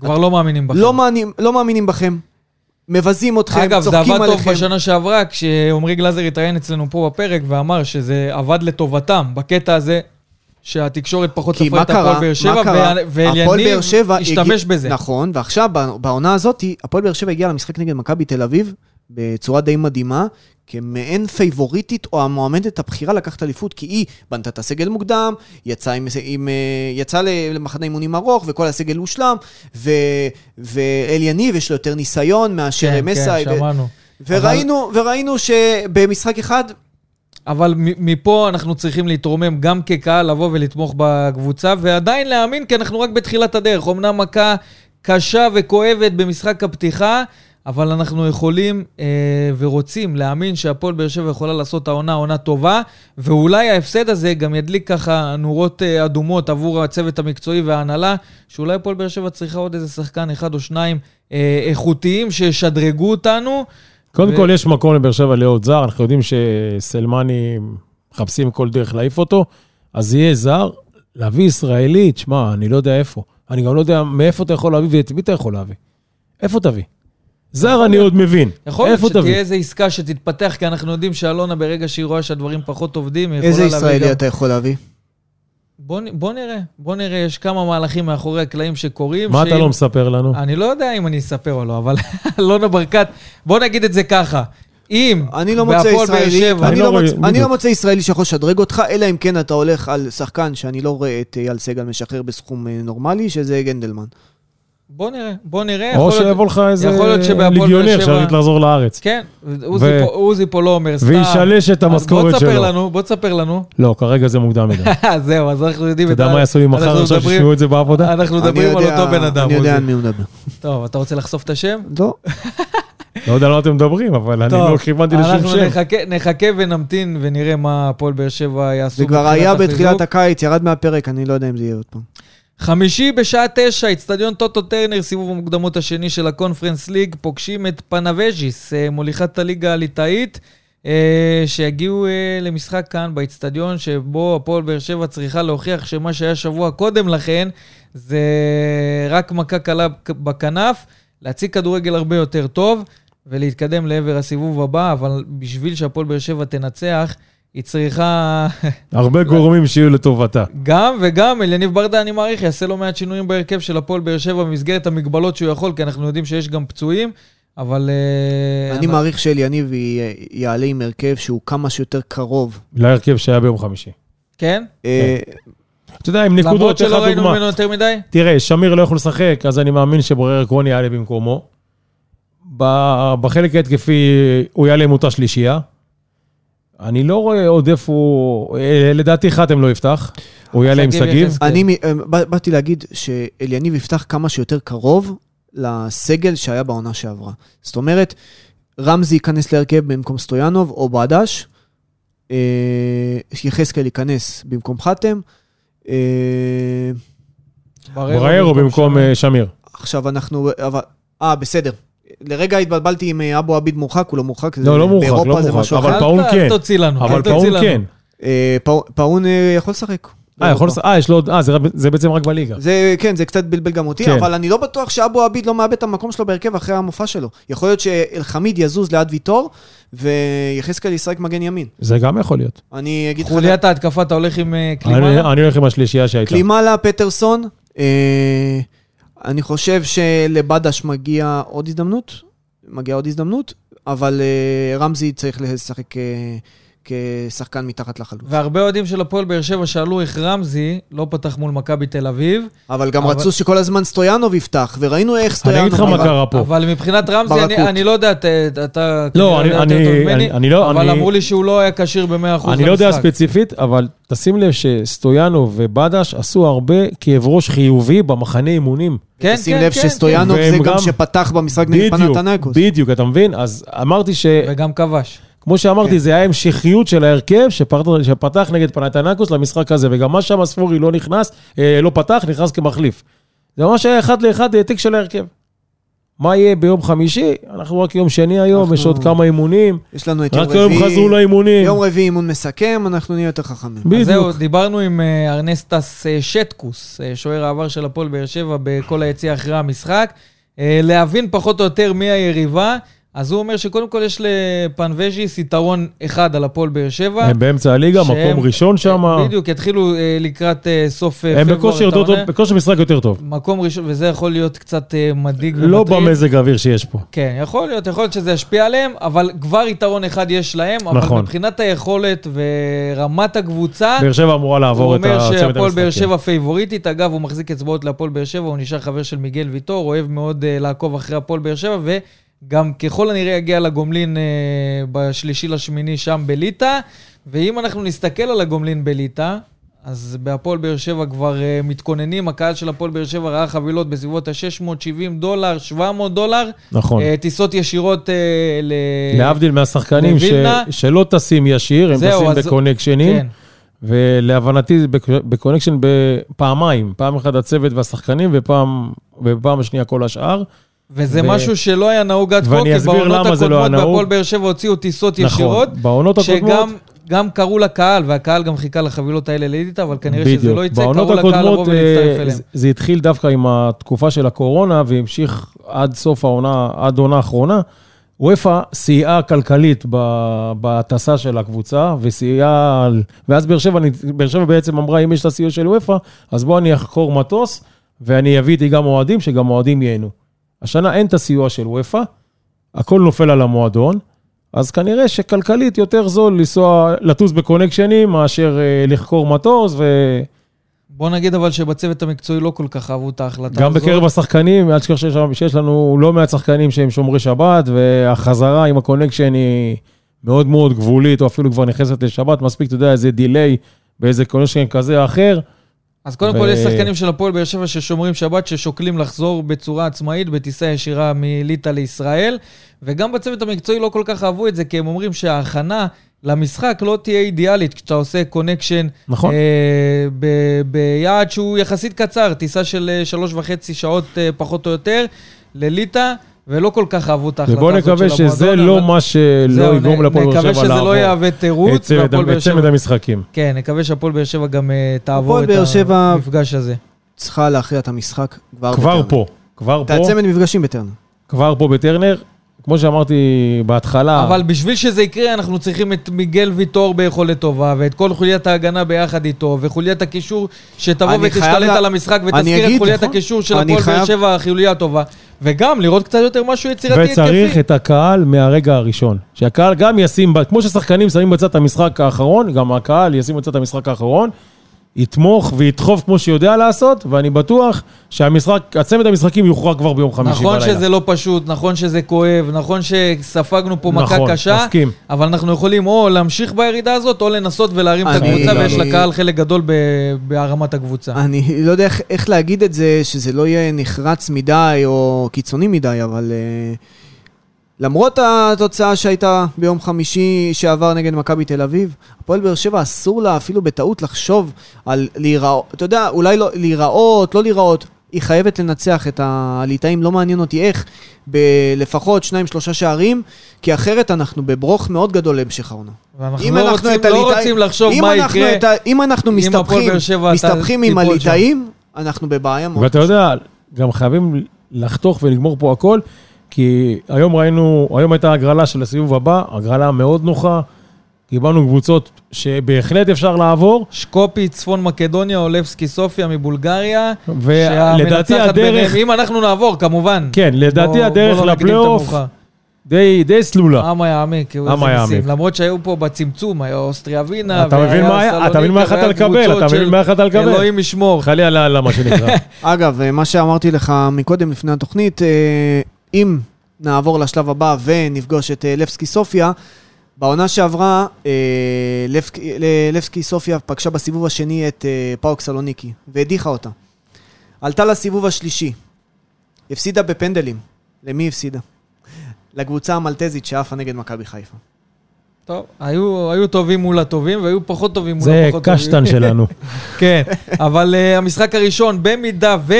כבר לא מאמינים בכם. לא, מאמינים, לא מאמינים בכם. מבזים אתכם, אגב, צוחקים עליכם. אגב, זה עבד טוב בשנה שעברה, כשעמרי גלאזר התראיין אצלנו פה בפרק ואמר שזה עבד לטובתם בקטע הזה. שהתקשורת פחות ספרה את הפועל באר שבע, ואליניב השתמש בזה. נכון, ועכשיו, בעונה הזאת, הפועל באר שבע הגיע למשחק נגד מכבי תל אביב בצורה די מדהימה, כמעין פייבוריטית או המועמדת הבכירה לקחת אליפות, כי היא בנתה את הסגל מוקדם, יצאה, עם, עם, אה, יצא למחנה אימונים ארוך, וכל הסגל הושלם, ו, ואל יניב יש לו יותר ניסיון מאשר כן, מסאי. כן, שמענו. וראינו, אבל... וראינו שבמשחק אחד... אבל מפה אנחנו צריכים להתרומם גם כקהל, לבוא ולתמוך בקבוצה, ועדיין להאמין, כי אנחנו רק בתחילת הדרך. אמנם מכה קשה וכואבת במשחק הפתיחה, אבל אנחנו יכולים אה, ורוצים להאמין שהפועל באר שבע יכולה לעשות העונה עונה טובה, ואולי ההפסד הזה גם ידליק ככה נורות אה, אדומות עבור הצוות המקצועי וההנהלה, שאולי הפועל באר שבע צריכה עוד איזה שחקן אחד או שניים אה, איכותיים שישדרגו אותנו. קודם ו... כל, יש מקום לבאר שבע לעוד זר, אנחנו יודעים שסלמני מחפשים כל דרך להעיף אותו, אז יהיה זר. להביא ישראלי, תשמע, אני לא יודע איפה. אני גם לא יודע מאיפה אתה יכול להביא ואת מי אתה יכול להביא. איפה תביא? זר אני עוד מבין. יכול להיות שתהיה איזו עסקה שתתפתח, כי אנחנו יודעים שאלונה, ברגע שהיא רואה שהדברים פחות עובדים, היא יכולה להביא גם... איזה ישראלי אתה יכול להביא? בוא, בוא נראה, בוא נראה, יש כמה מהלכים מאחורי הקלעים שקורים. מה שאם... אתה לא מספר לנו? אני לא יודע אם אני אספר או לא, אבל אלונה ברקת, בוא נגיד את זה ככה. אם אני לא מוצא ישראלי, אני, לא, מוצא, אני לא מוצא ישראלי שיכול לשדרג אותך, אלא אם כן אתה הולך על שחקן שאני לא רואה את אייל סגל משחרר בסכום אה, נורמלי, שזה גנדלמן. בוא נראה, בוא נראה. או שיבוא לך איזה ליגיונר שיחליט לחזור לארץ. כן, עוזי פה לא אומר סתם. וישלש את המשכורת שלו. בוא תספר לנו, בוא תספר לנו. לא, כרגע זה מוקדם מדי. זהו, אז אנחנו יודעים... אתה יודע מה יעשו לי מחר עכשיו שישמעו את זה בעבודה? אנחנו מדברים על אותו בן אדם. אני יודע על מי הוא מדבר. טוב, אתה רוצה לחשוף את השם? לא. לא יודע על מה אתם מדברים, אבל אני לא כיוונתי לשום שם. אנחנו נחכה ונמתין ונראה מה הפועל באר שבע יעשו. זה כבר היה בתחילת הקיץ, ירד מהפרק, אני לא יודע אם זה יהיה עוד פעם. חמישי בשעה תשע, אצטדיון טוטו טרנר, סיבוב המוקדמות השני של הקונפרנס ליג, פוגשים את פנבז'יס, אה, מוליכת הליגה הליטאית, אה, שיגיעו אה, למשחק כאן באצטדיון, שבו הפועל באר שבע צריכה להוכיח שמה שהיה שבוע קודם לכן, זה רק מכה קלה בכנף, להציג כדורגל הרבה יותר טוב, ולהתקדם לעבר הסיבוב הבא, אבל בשביל שהפועל באר שבע תנצח, היא צריכה... הרבה גורמים שיהיו לטובתה. גם וגם, אליניב ברדה, אני מעריך, יעשה לא מעט שינויים בהרכב של הפועל באר שבע במסגרת המגבלות שהוא יכול, כי אנחנו יודעים שיש גם פצועים, אבל... אה, אני מעריך שאליניב יעלה עם הרכב שהוא כמה שיותר קרוב. להרכב שהיה ביום חמישי. כן? אה, כן. אתה יודע, עם נקודות, למרות שלא ראינו ממנו יותר מדי? תראה, שמיר לא יכול לשחק, אז אני מאמין שבורר עקרוני יעלה במקומו. בחלק ההתקפי הוא יעלה עם אותה שלישייה. אני לא רואה עוד איפה הוא... אה, לדעתי חתם לא יפתח, הוא יעלה עם שגיב. אני אה, באתי להגיד שאליניב יפתח כמה שיותר קרוב לסגל שהיה בעונה שעברה. זאת אומרת, רמזי ייכנס להרכב במקום סטויאנוב או בדש, אה, יחזקאל ייכנס במקום חתם. בריירו במקום שמיר. עכשיו אנחנו... אה, בסדר. לרגע התבלבלתי עם אה, אבו עביד מורחק, הוא לא מורחק. לא, לא מורחק, לא מורחק, אבל פאון כן. אל תוציא לנו, אבל פאון כן. פאון יכול לשחק. אה, יכול לשחק, אה, יש לו עוד, אה, זה בעצם רק בליגה. זה, כן, זה קצת בלבל גם אותי, כן. אבל אני לא בטוח שאבו עביד לא מאבד את המקום שלו בהרכב אחרי המופע שלו. יכול להיות שאלחמיד יזוז ליד ויטור, ויחזקאל ישחק מגן ימין. זה גם יכול להיות. אני אגיד לך... חוליית ההתקפה, אתה הולך עם קלימאלה? אני הולך עם השלישייה שהייתה. קלימאלה, פטרסון, אני חושב שלבדש מגיע עוד הזדמנות, מגיעה עוד הזדמנות, אבל רמזי צריך לשחק כשחקן מתחת לחלוץ. והרבה אוהדים של הפועל באר שבע שאלו איך רמזי לא פתח מול מכבי תל אביב. אבל גם אבל... רצו שכל הזמן סטויאנוב יפתח, וראינו איך סטויאנוב... אני אגיד לך מה קרה פה. אבל מבחינת רמזי, אני, אני לא יודע, אתה... לא, אני, אני, אני, אני, אני לא... אבל אני, אמרו לי שהוא לא היה כשיר ב-100% למשחק. אני לא יודע ספציפית, אבל תשים לב שסטויאנוב ובדש עשו הרבה כאב ראש חיובי במחנה אימונים. כן, כן, תשים לב כן, שסטויאנוב כן. זה גם שפתח במשחק נגד פנתנקוס. בדיוק, אתה מבין? אז אמרתי ש... וגם כבש. כמו שאמרתי, כן. זה היה המשכיות של ההרכב שפתח, שפתח נגד פנתנקוס למשחק הזה, וגם מה שם ספורי לא נכנס, אה, לא פתח, נכנס כמחליף. זה ממש היה אחד לאחד העתק של ההרכב. מה יהיה ביום חמישי? אנחנו רק יום שני היום, אנחנו... יש עוד כמה אימונים. יש לנו את יום רביעי. רק היום חזרו לאימונים. יום רביעי אימון מסכם, אנחנו נהיה יותר חכמים. בדיוק. אז זהו, דיברנו עם אה, ארנסטס אה, שטקוס, שוער העבר של הפועל באר שבע בכל היציאה אחרי המשחק, להבין פחות או יותר מי היריבה. אז הוא אומר שקודם כל יש לפנבז'יס יתרון אחד על הפועל באר שבע. הם באמצע הליגה, שהם, מקום ראשון שם. בדיוק, יתחילו אה, לקראת אה, סוף פברואר. הם בכושר, טוב, בכושר משחק יותר טוב. מקום ראשון, וזה יכול להיות קצת אה, מדאיג לא ומטריד. לא במזג האוויר שיש פה. כן, יכול להיות, יכול להיות שזה ישפיע עליהם, אבל כבר יתרון אחד יש להם. נכון. אבל מבחינת היכולת ורמת הקבוצה... באר שבע אמורה לעבור את הצוות המשחק. הוא אומר שהפועל באר שבע פייבוריטית. אגב, הוא מחזיק אצבעות להפועל באר שבע, הוא נשאר חבר של מיגל ויטור, אוהב מאוד לעקוב אחרי הפועל באר שבע, גם ככל הנראה יגיע לגומלין אה, בשלישי לשמיני שם בליטא, ואם אנחנו נסתכל על הגומלין בליטא, אז בהפועל באר שבע כבר אה, מתכוננים, הקהל של הפועל באר שבע ראה חבילות בסביבות ה-670 דולר, 700 דולר. נכון. אה, טיסות ישירות אה, ל... להבדיל מהשחקנים ש... שלא טסים ישיר, הם טסים אז... בקונקשנים. כן. ולהבנתי זה בקונקשן בפעמיים, פעם אחת הצוות והשחקנים ופעם, ופעם השנייה כל השאר. וזה ו... משהו שלא היה נהוג עד כה, כי בעונות הקודמות לא בהפועל באר שבע הוציאו טיסות נכון, ישירות. בעונות הקודמות... שגם גם קראו לקהל, והקהל גם חיכה לחבילות האלה לאדיטה, אבל כנראה בדיוק. שזה לא יצא, קראו לקהל לבוא ולהצטרף אה, אליהם. זה התחיל דווקא עם התקופה של הקורונה, והמשיך עד סוף העונה, עד העונה האחרונה. וופא סייעה כלכלית בהטסה של הקבוצה, וסייעה... ואז באר שבע, באר שבע בעצם אמרה, אם יש את הסיוע של וופא, אז בוא אני אחקור מטוס, ואני אביא איתי גם אוהדים, שגם אוהדים ייהנו. השנה אין את הסיוע של וופא, הכל נופל על המועדון, אז כנראה שכלכלית יותר זול לנסוע, לטוס בקונקשנים מאשר אה, לחקור מטוס ו... בוא נגיד אבל שבצוות המקצועי לא כל כך אהבו את ההחלטה הזאת. גם בקרב השחקנים, אל תשכח שיש, שיש לנו לא מעט שחקנים שהם שומרי שבת, והחזרה עם ה connection היא מאוד מאוד גבולית, או אפילו כבר נכנסת לשבת, מספיק, אתה יודע, איזה delay באיזה connection כזה או אחר. אז קודם ו... כל יש שחקנים של הפועל באר שבע ששומרים שבת, ששוקלים לחזור בצורה עצמאית בטיסה ישירה מליטא לישראל, וגם בצוות המקצועי לא כל כך אהבו את זה, כי הם אומרים שההכנה למשחק לא תהיה אידיאלית כשאתה עושה connection נכון. אה, ב- ביעד שהוא יחסית קצר, טיסה של אה, שלוש וחצי שעות אה, פחות או יותר לליטא. ולא כל כך אהבו את ההחלטה הזאת של המועדון. ובוא נקווה שזה לא מה שלא יגרום לפועל באר שבע לעבור. נקווה שזה לא יהווה תירוץ. את צמד המשחקים. כן, נקווה שהפועל באר שבע גם אה, תעבור את המפגש הזה. צריכה להכריע את המשחק כבר בטרנר. כבר פה, כבר פה. את הצמד מפגשים בטרנר. כבר פה בטרנר. כמו שאמרתי בהתחלה... אבל בשביל שזה יקרה, אנחנו צריכים את מיגל ויטור ביכולת טובה, ואת כל חוליית ההגנה ביחד איתו, וחוליית הקישור שתבוא ותשתלט לה... על המשחק, ותזכיר את חוליית נכון? הקישור של הפועל חייב... באר שבע, החוליה הטובה. וגם לראות קצת יותר משהו יצירתי התקפי. וצריך את הקהל מהרגע הראשון. שהקהל גם ישים, כמו ששחקנים שמים בצד את המשחק האחרון, גם הקהל ישים בצד את המשחק האחרון. יתמוך וידחוף כמו שיודע לעשות, ואני בטוח שהמשחק, הצמד המשחקים יוכרע כבר ביום חמישי נכון בלילה. נכון שזה לא פשוט, נכון שזה כואב, נכון שספגנו פה נכון, מכה קשה, מסכים. אבל אנחנו יכולים או להמשיך בירידה הזאת, או לנסות ולהרים את הקבוצה, לא, ויש. לקהל חלק גדול בהרמת הקבוצה. אני לא יודע איך, איך להגיד את זה, שזה לא יהיה נחרץ מדי או קיצוני מדי, אבל... Uh... למרות התוצאה שהייתה ביום חמישי שעבר נגד מכבי תל אביב, הפועל באר שבע אסור לה אפילו בטעות לחשוב על להיראות, אתה יודע, אולי לא להיראות, לא להיראות, היא חייבת לנצח את הליטאים, לא מעניין אותי איך, בלפחות שניים, שלושה שערים, כי אחרת אנחנו בברוך מאוד גדול להמשך העונה. ואנחנו לא, רוצים, לא רוצים לחשוב מה יקרה. את, אם אנחנו מסתבכים, מסתבכים עם הליטאים, אנחנו בבעיה מאוד. ואתה יודע, גם חייבים לחתוך ולגמור פה הכל, כי היום ראינו, היום הייתה הגרלה של הסיבוב הבא, הגרלה מאוד נוחה. קיבלנו קבוצות שבהחלט אפשר לעבור. שקופי, צפון מקדוניה, אולבסקי סופיה מבולגריה. ולדעתי הדרך... ביניהם, אם אנחנו נעבור, כמובן. כן, לדעתי בוא, הדרך בוא לא לפלייאוף די, די סלולה. עם יעמיק. עם יעמיק. למרות שהיו פה בצמצום, היה אוסטריה ווינה, אתה מבין מה אתה מבין מה יכולת לקבל, אתה מבין מה יכולת לקבל. אלוהים ישמור. חלילה למה שנקרא. אגב, מה שאמרתי לך מקודם לפני התוכנית, אה, אם נעבור לשלב הבא ונפגוש את אה, לבסקי סופיה, בעונה שעברה, אה, לבסקי סופיה פגשה בסיבוב השני את אה, פאוק סלוניקי, והדיחה אותה. עלתה לסיבוב השלישי, הפסידה בפנדלים. למי הפסידה? לקבוצה המלטזית שעפה נגד מכבי חיפה. טוב, היו, היו טובים מול הטובים והיו פחות טובים מול הפחות טובים. זה קשטן שלנו. כן, אבל uh, המשחק הראשון, במידה ו...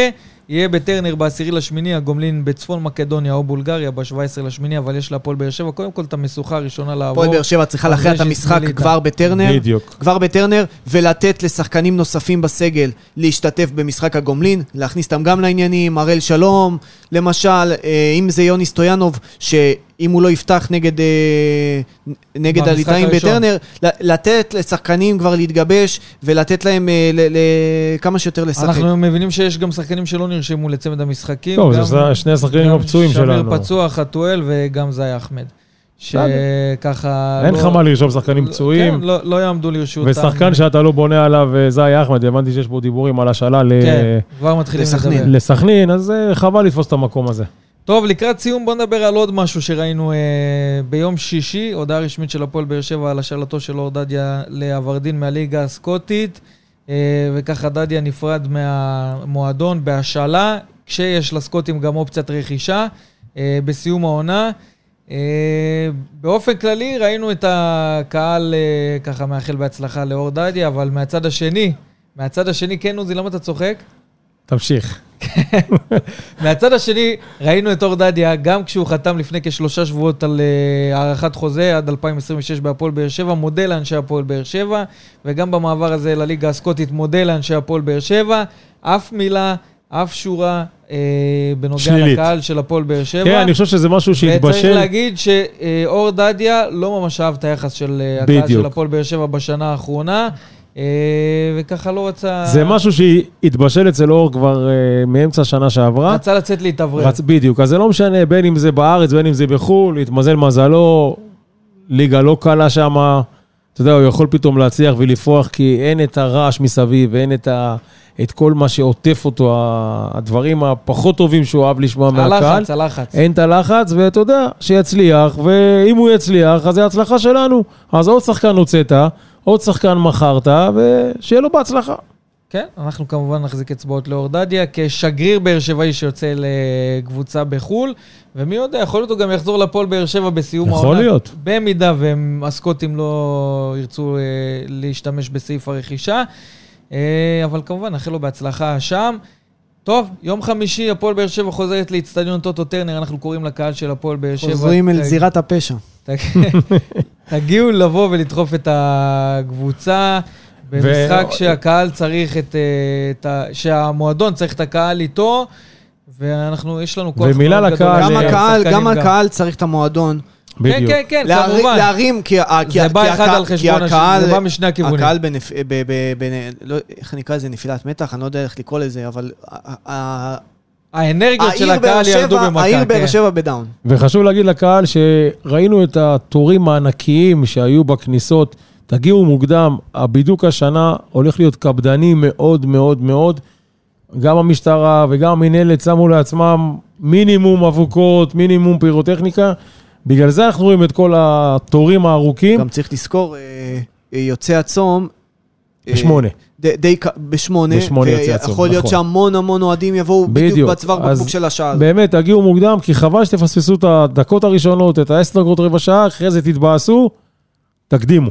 יהיה בטרנר בעשירי לשמיני, הגומלין בצפון מקדוניה או בולגריה ב-17 לשמיני, אבל יש להפועל באר שבע קודם כל את המשוכה הראשונה לעבור. הפועל באר שבע צריכה להכריע את המשחק כבר בטרנר. בדיוק. כבר בטרנר, ולתת לשחקנים נוספים בסגל להשתתף במשחק הגומלין, להכניס אותם גם לעניינים, הראל שלום, למשל, אה, אם זה יוני סטויאנוב, ש... אם הוא לא יפתח נגד, אה, נגד הליטאים בטרנר, לתת לשחקנים כבר להתגבש ולתת להם אה, ל, ל, כמה שיותר לשחק. אנחנו מבינים שיש גם שחקנים שלא נרשמו לצמד המשחקים. טוב, זה שני השחקנים הפצועים שלנו. שמיר פצוע, חתואל וגם זי אחמד. שככה... אין לך לא... מה לרשום שחקנים פצועים. כן, לא, לא יעמדו לרשותם. ושחקן שאתה לא בונה עליו, אה, זי אחמד, הבנתי שיש פה דיבורים על השאלה כן, לדבר. לסכנין, אז חבל לתפוס את המקום הזה. טוב, לקראת סיום בוא נדבר על עוד משהו שראינו אה, ביום שישי, הודעה רשמית של הפועל באר שבע על השאלתו של אור דדיה לאברדין מהליגה הסקוטית, אה, וככה דדיה נפרד מהמועדון בהשאלה, כשיש לסקוטים גם אופציית רכישה אה, בסיום העונה. אה, באופן כללי ראינו את הקהל אה, ככה מאחל בהצלחה לאור דדיה, אבל מהצד השני, מהצד השני, כן עוזי, למה אתה צוחק? תמשיך. מהצד השני, ראינו את אור דדיה, גם כשהוא חתם לפני כשלושה שבועות על uh, הארכת חוזה עד 2026 בהפועל באר שבע, מודה לאנשי הפועל באר שבע, וגם במעבר הזה לליגה הסקוטית מודה לאנשי הפועל באר שבע. אף מילה, אף שורה אה, בנוגע שלילית. לקהל של הפועל באר שבע. כן, אני חושב שזה משהו שהתבשל. וצריך להגיד שאור דדיה לא ממש אהב את היחס של אה, הקהל של הפועל באר שבע בשנה האחרונה. אה, וככה לא רצה... זה משהו שהתבשל אצל אור כבר uh, מאמצע השנה שעברה. רצה לצאת להתאוורר. רצ... בדיוק, אז זה לא משנה בין אם זה בארץ, בין אם זה בחו"ל, התמזל מזלו, ליגה לא קלה שם. אתה יודע, הוא יכול פתאום להצליח ולפרוח, כי אין את הרעש מסביב, ואין את, ה... את כל מה שעוטף אותו, הדברים הפחות טובים שהוא אוהב לשמוע מהקהל. הלחץ, הלחץ. אין את הלחץ, ואתה יודע, שיצליח, ואם הוא יצליח, אז זה הצלחה שלנו. אז עוד שחקן הוצאת, עוד שחקן מכרת, ושיהיה לו בהצלחה. כן, אנחנו כמובן נחזיק אצבעות לאור דדיה כשגריר באר שבעי שיוצא לקבוצה בחו"ל, ומי יודע, יכול להיות הוא גם יחזור לפועל באר שבע בסיום העונה. יכול להיות. במידה והסקוטים לא ירצו אה, להשתמש בסעיף הרכישה, אה, אבל כמובן, נאחל לו בהצלחה שם. טוב, יום חמישי, הפועל באר שבע חוזרת לאיצטדיון טוטו טרנר, אנחנו קוראים לקהל של הפועל באר שבע. חוזרים אל זירת הפשע. תגיעו לבוא ולדחוף את הקבוצה במשחק שהקהל צריך את, את ה... שהמועדון צריך את הקהל איתו, ואנחנו, יש לנו כוח ומילה לקהל. גם הקהל, גם הקהל צריך את המועדון. בדיוק. כן, כן, כן, כמובן. להרים, כי הקהל... זה בא אחד על חשבון השני, זה בא משני הכיוונים. הקהל בנפ... לא, איך נקרא לזה? נפילת מתח? אני לא יודע איך לקרוא לזה, אבל... האנרגיות של הקהל ירדו במכה. העיר באר כן. שבע בדאון. וחשוב להגיד לקהל שראינו את התורים הענקיים שהיו בכניסות, תגיעו מוקדם, הבידוק השנה הולך להיות קפדני מאוד מאוד מאוד. גם המשטרה וגם המינהלת שמו לעצמם מינימום אבוקות, מינימום פירוטכניקה. בגלל זה אנחנו רואים את כל התורים הארוכים. גם צריך לזכור, אה, יוצא הצום... אה, בשמונה. די בשמונה, בשמונה יוצא הצום, ויכול להיות נכון. שהמון המון אוהדים יבואו בדיוק, בדיוק בצוואר בקבוק של השעה. באמת, תגיעו מוקדם, כי חבל שתפספסו את הדקות הראשונות, את העשר דקות רבע שעה, אחרי זה תתבאסו, תקדימו.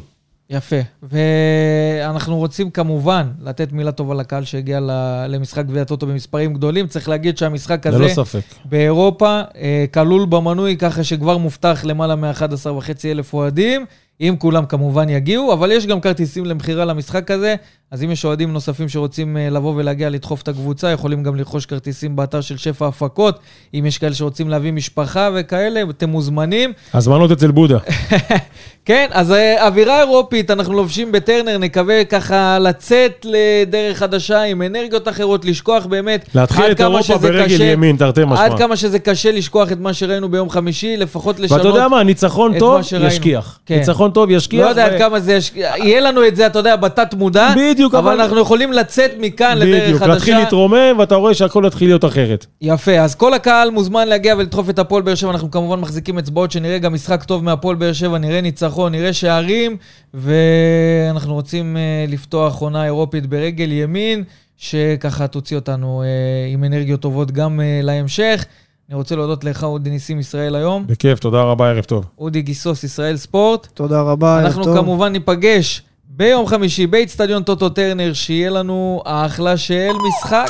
יפה. ואנחנו רוצים כמובן לתת מילה טובה לקהל שהגיע למשחק גביע טוטו במספרים גדולים. צריך להגיד שהמשחק הזה... ללא ספק. באירופה אה, כלול במנוי, ככה שכבר מובטח למעלה מ-11.5 אלף אוהדים. אם כולם כמובן יגיעו, אבל יש גם כרטיסים למכירה למשחק הזה, אז אם יש אוהדים נוספים שרוצים אה, לבוא ולהגיע לדחוף את הקבוצה, יכולים גם לרכוש כרטיסים באתר של שפע הפקות. אם יש כאלה שרוצים להביא משפחה וכאלה, אתם מוזמנים. הזמנות אצל בודה. כן, אז אה, אווירה אירופית, אנחנו לובשים בטרנר, נקווה ככה לצאת לדרך חדשה עם אנרגיות אחרות, לשכוח באמת להתחיל את אירופה ברגל קשה, ימין, תרתי משמע. עד כמה שזה קשה לשכוח את מה שראינו ביום חמישי, לפחות לשנות ואתה יודע מה, ניצחון טוב ישכיח. כן. ניצחון טוב ישכיח. לא יודע עד כמה זה ישכיח, יהיה לנו את זה, אתה יודע, בתת מודע. בדיוק, אבל... אבל אנחנו יכולים לצאת מכאן לדרך חדשה. בדיוק, להתחיל להתרומם, ואתה רואה שהכל יתחיל להיות אחרת. יפה, אז כל הקהל מוזמן להגיע ולדחוף את הפועל באר שבע, אנחנו כמובן מחזיקים אצבעות שנראה גם משחק טוב מהפועל באר שבע, נראה ניצחון, נראה שערים, ואנחנו רוצים uh, לפתוח עונה אירופית ברגל ימין, שככה תוציא אותנו uh, עם אנרגיות טובות גם uh, להמשך. אני רוצה להודות לך, אודי ניסים ישראל היום. בכיף, תודה רבה, ערב טוב. אודי גיסוס, ישראל ספורט. תודה רבה, ערב טוב. אנחנו כמובן ניפגש ביום חמישי באיצטדיון טוטו טרנר, שיהיה לנו האחלה של משחק.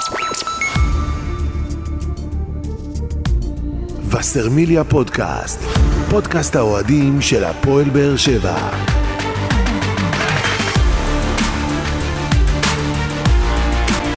וסרמיליה פודקאסט, פודקאסט האוהדים של הפועל באר שבע.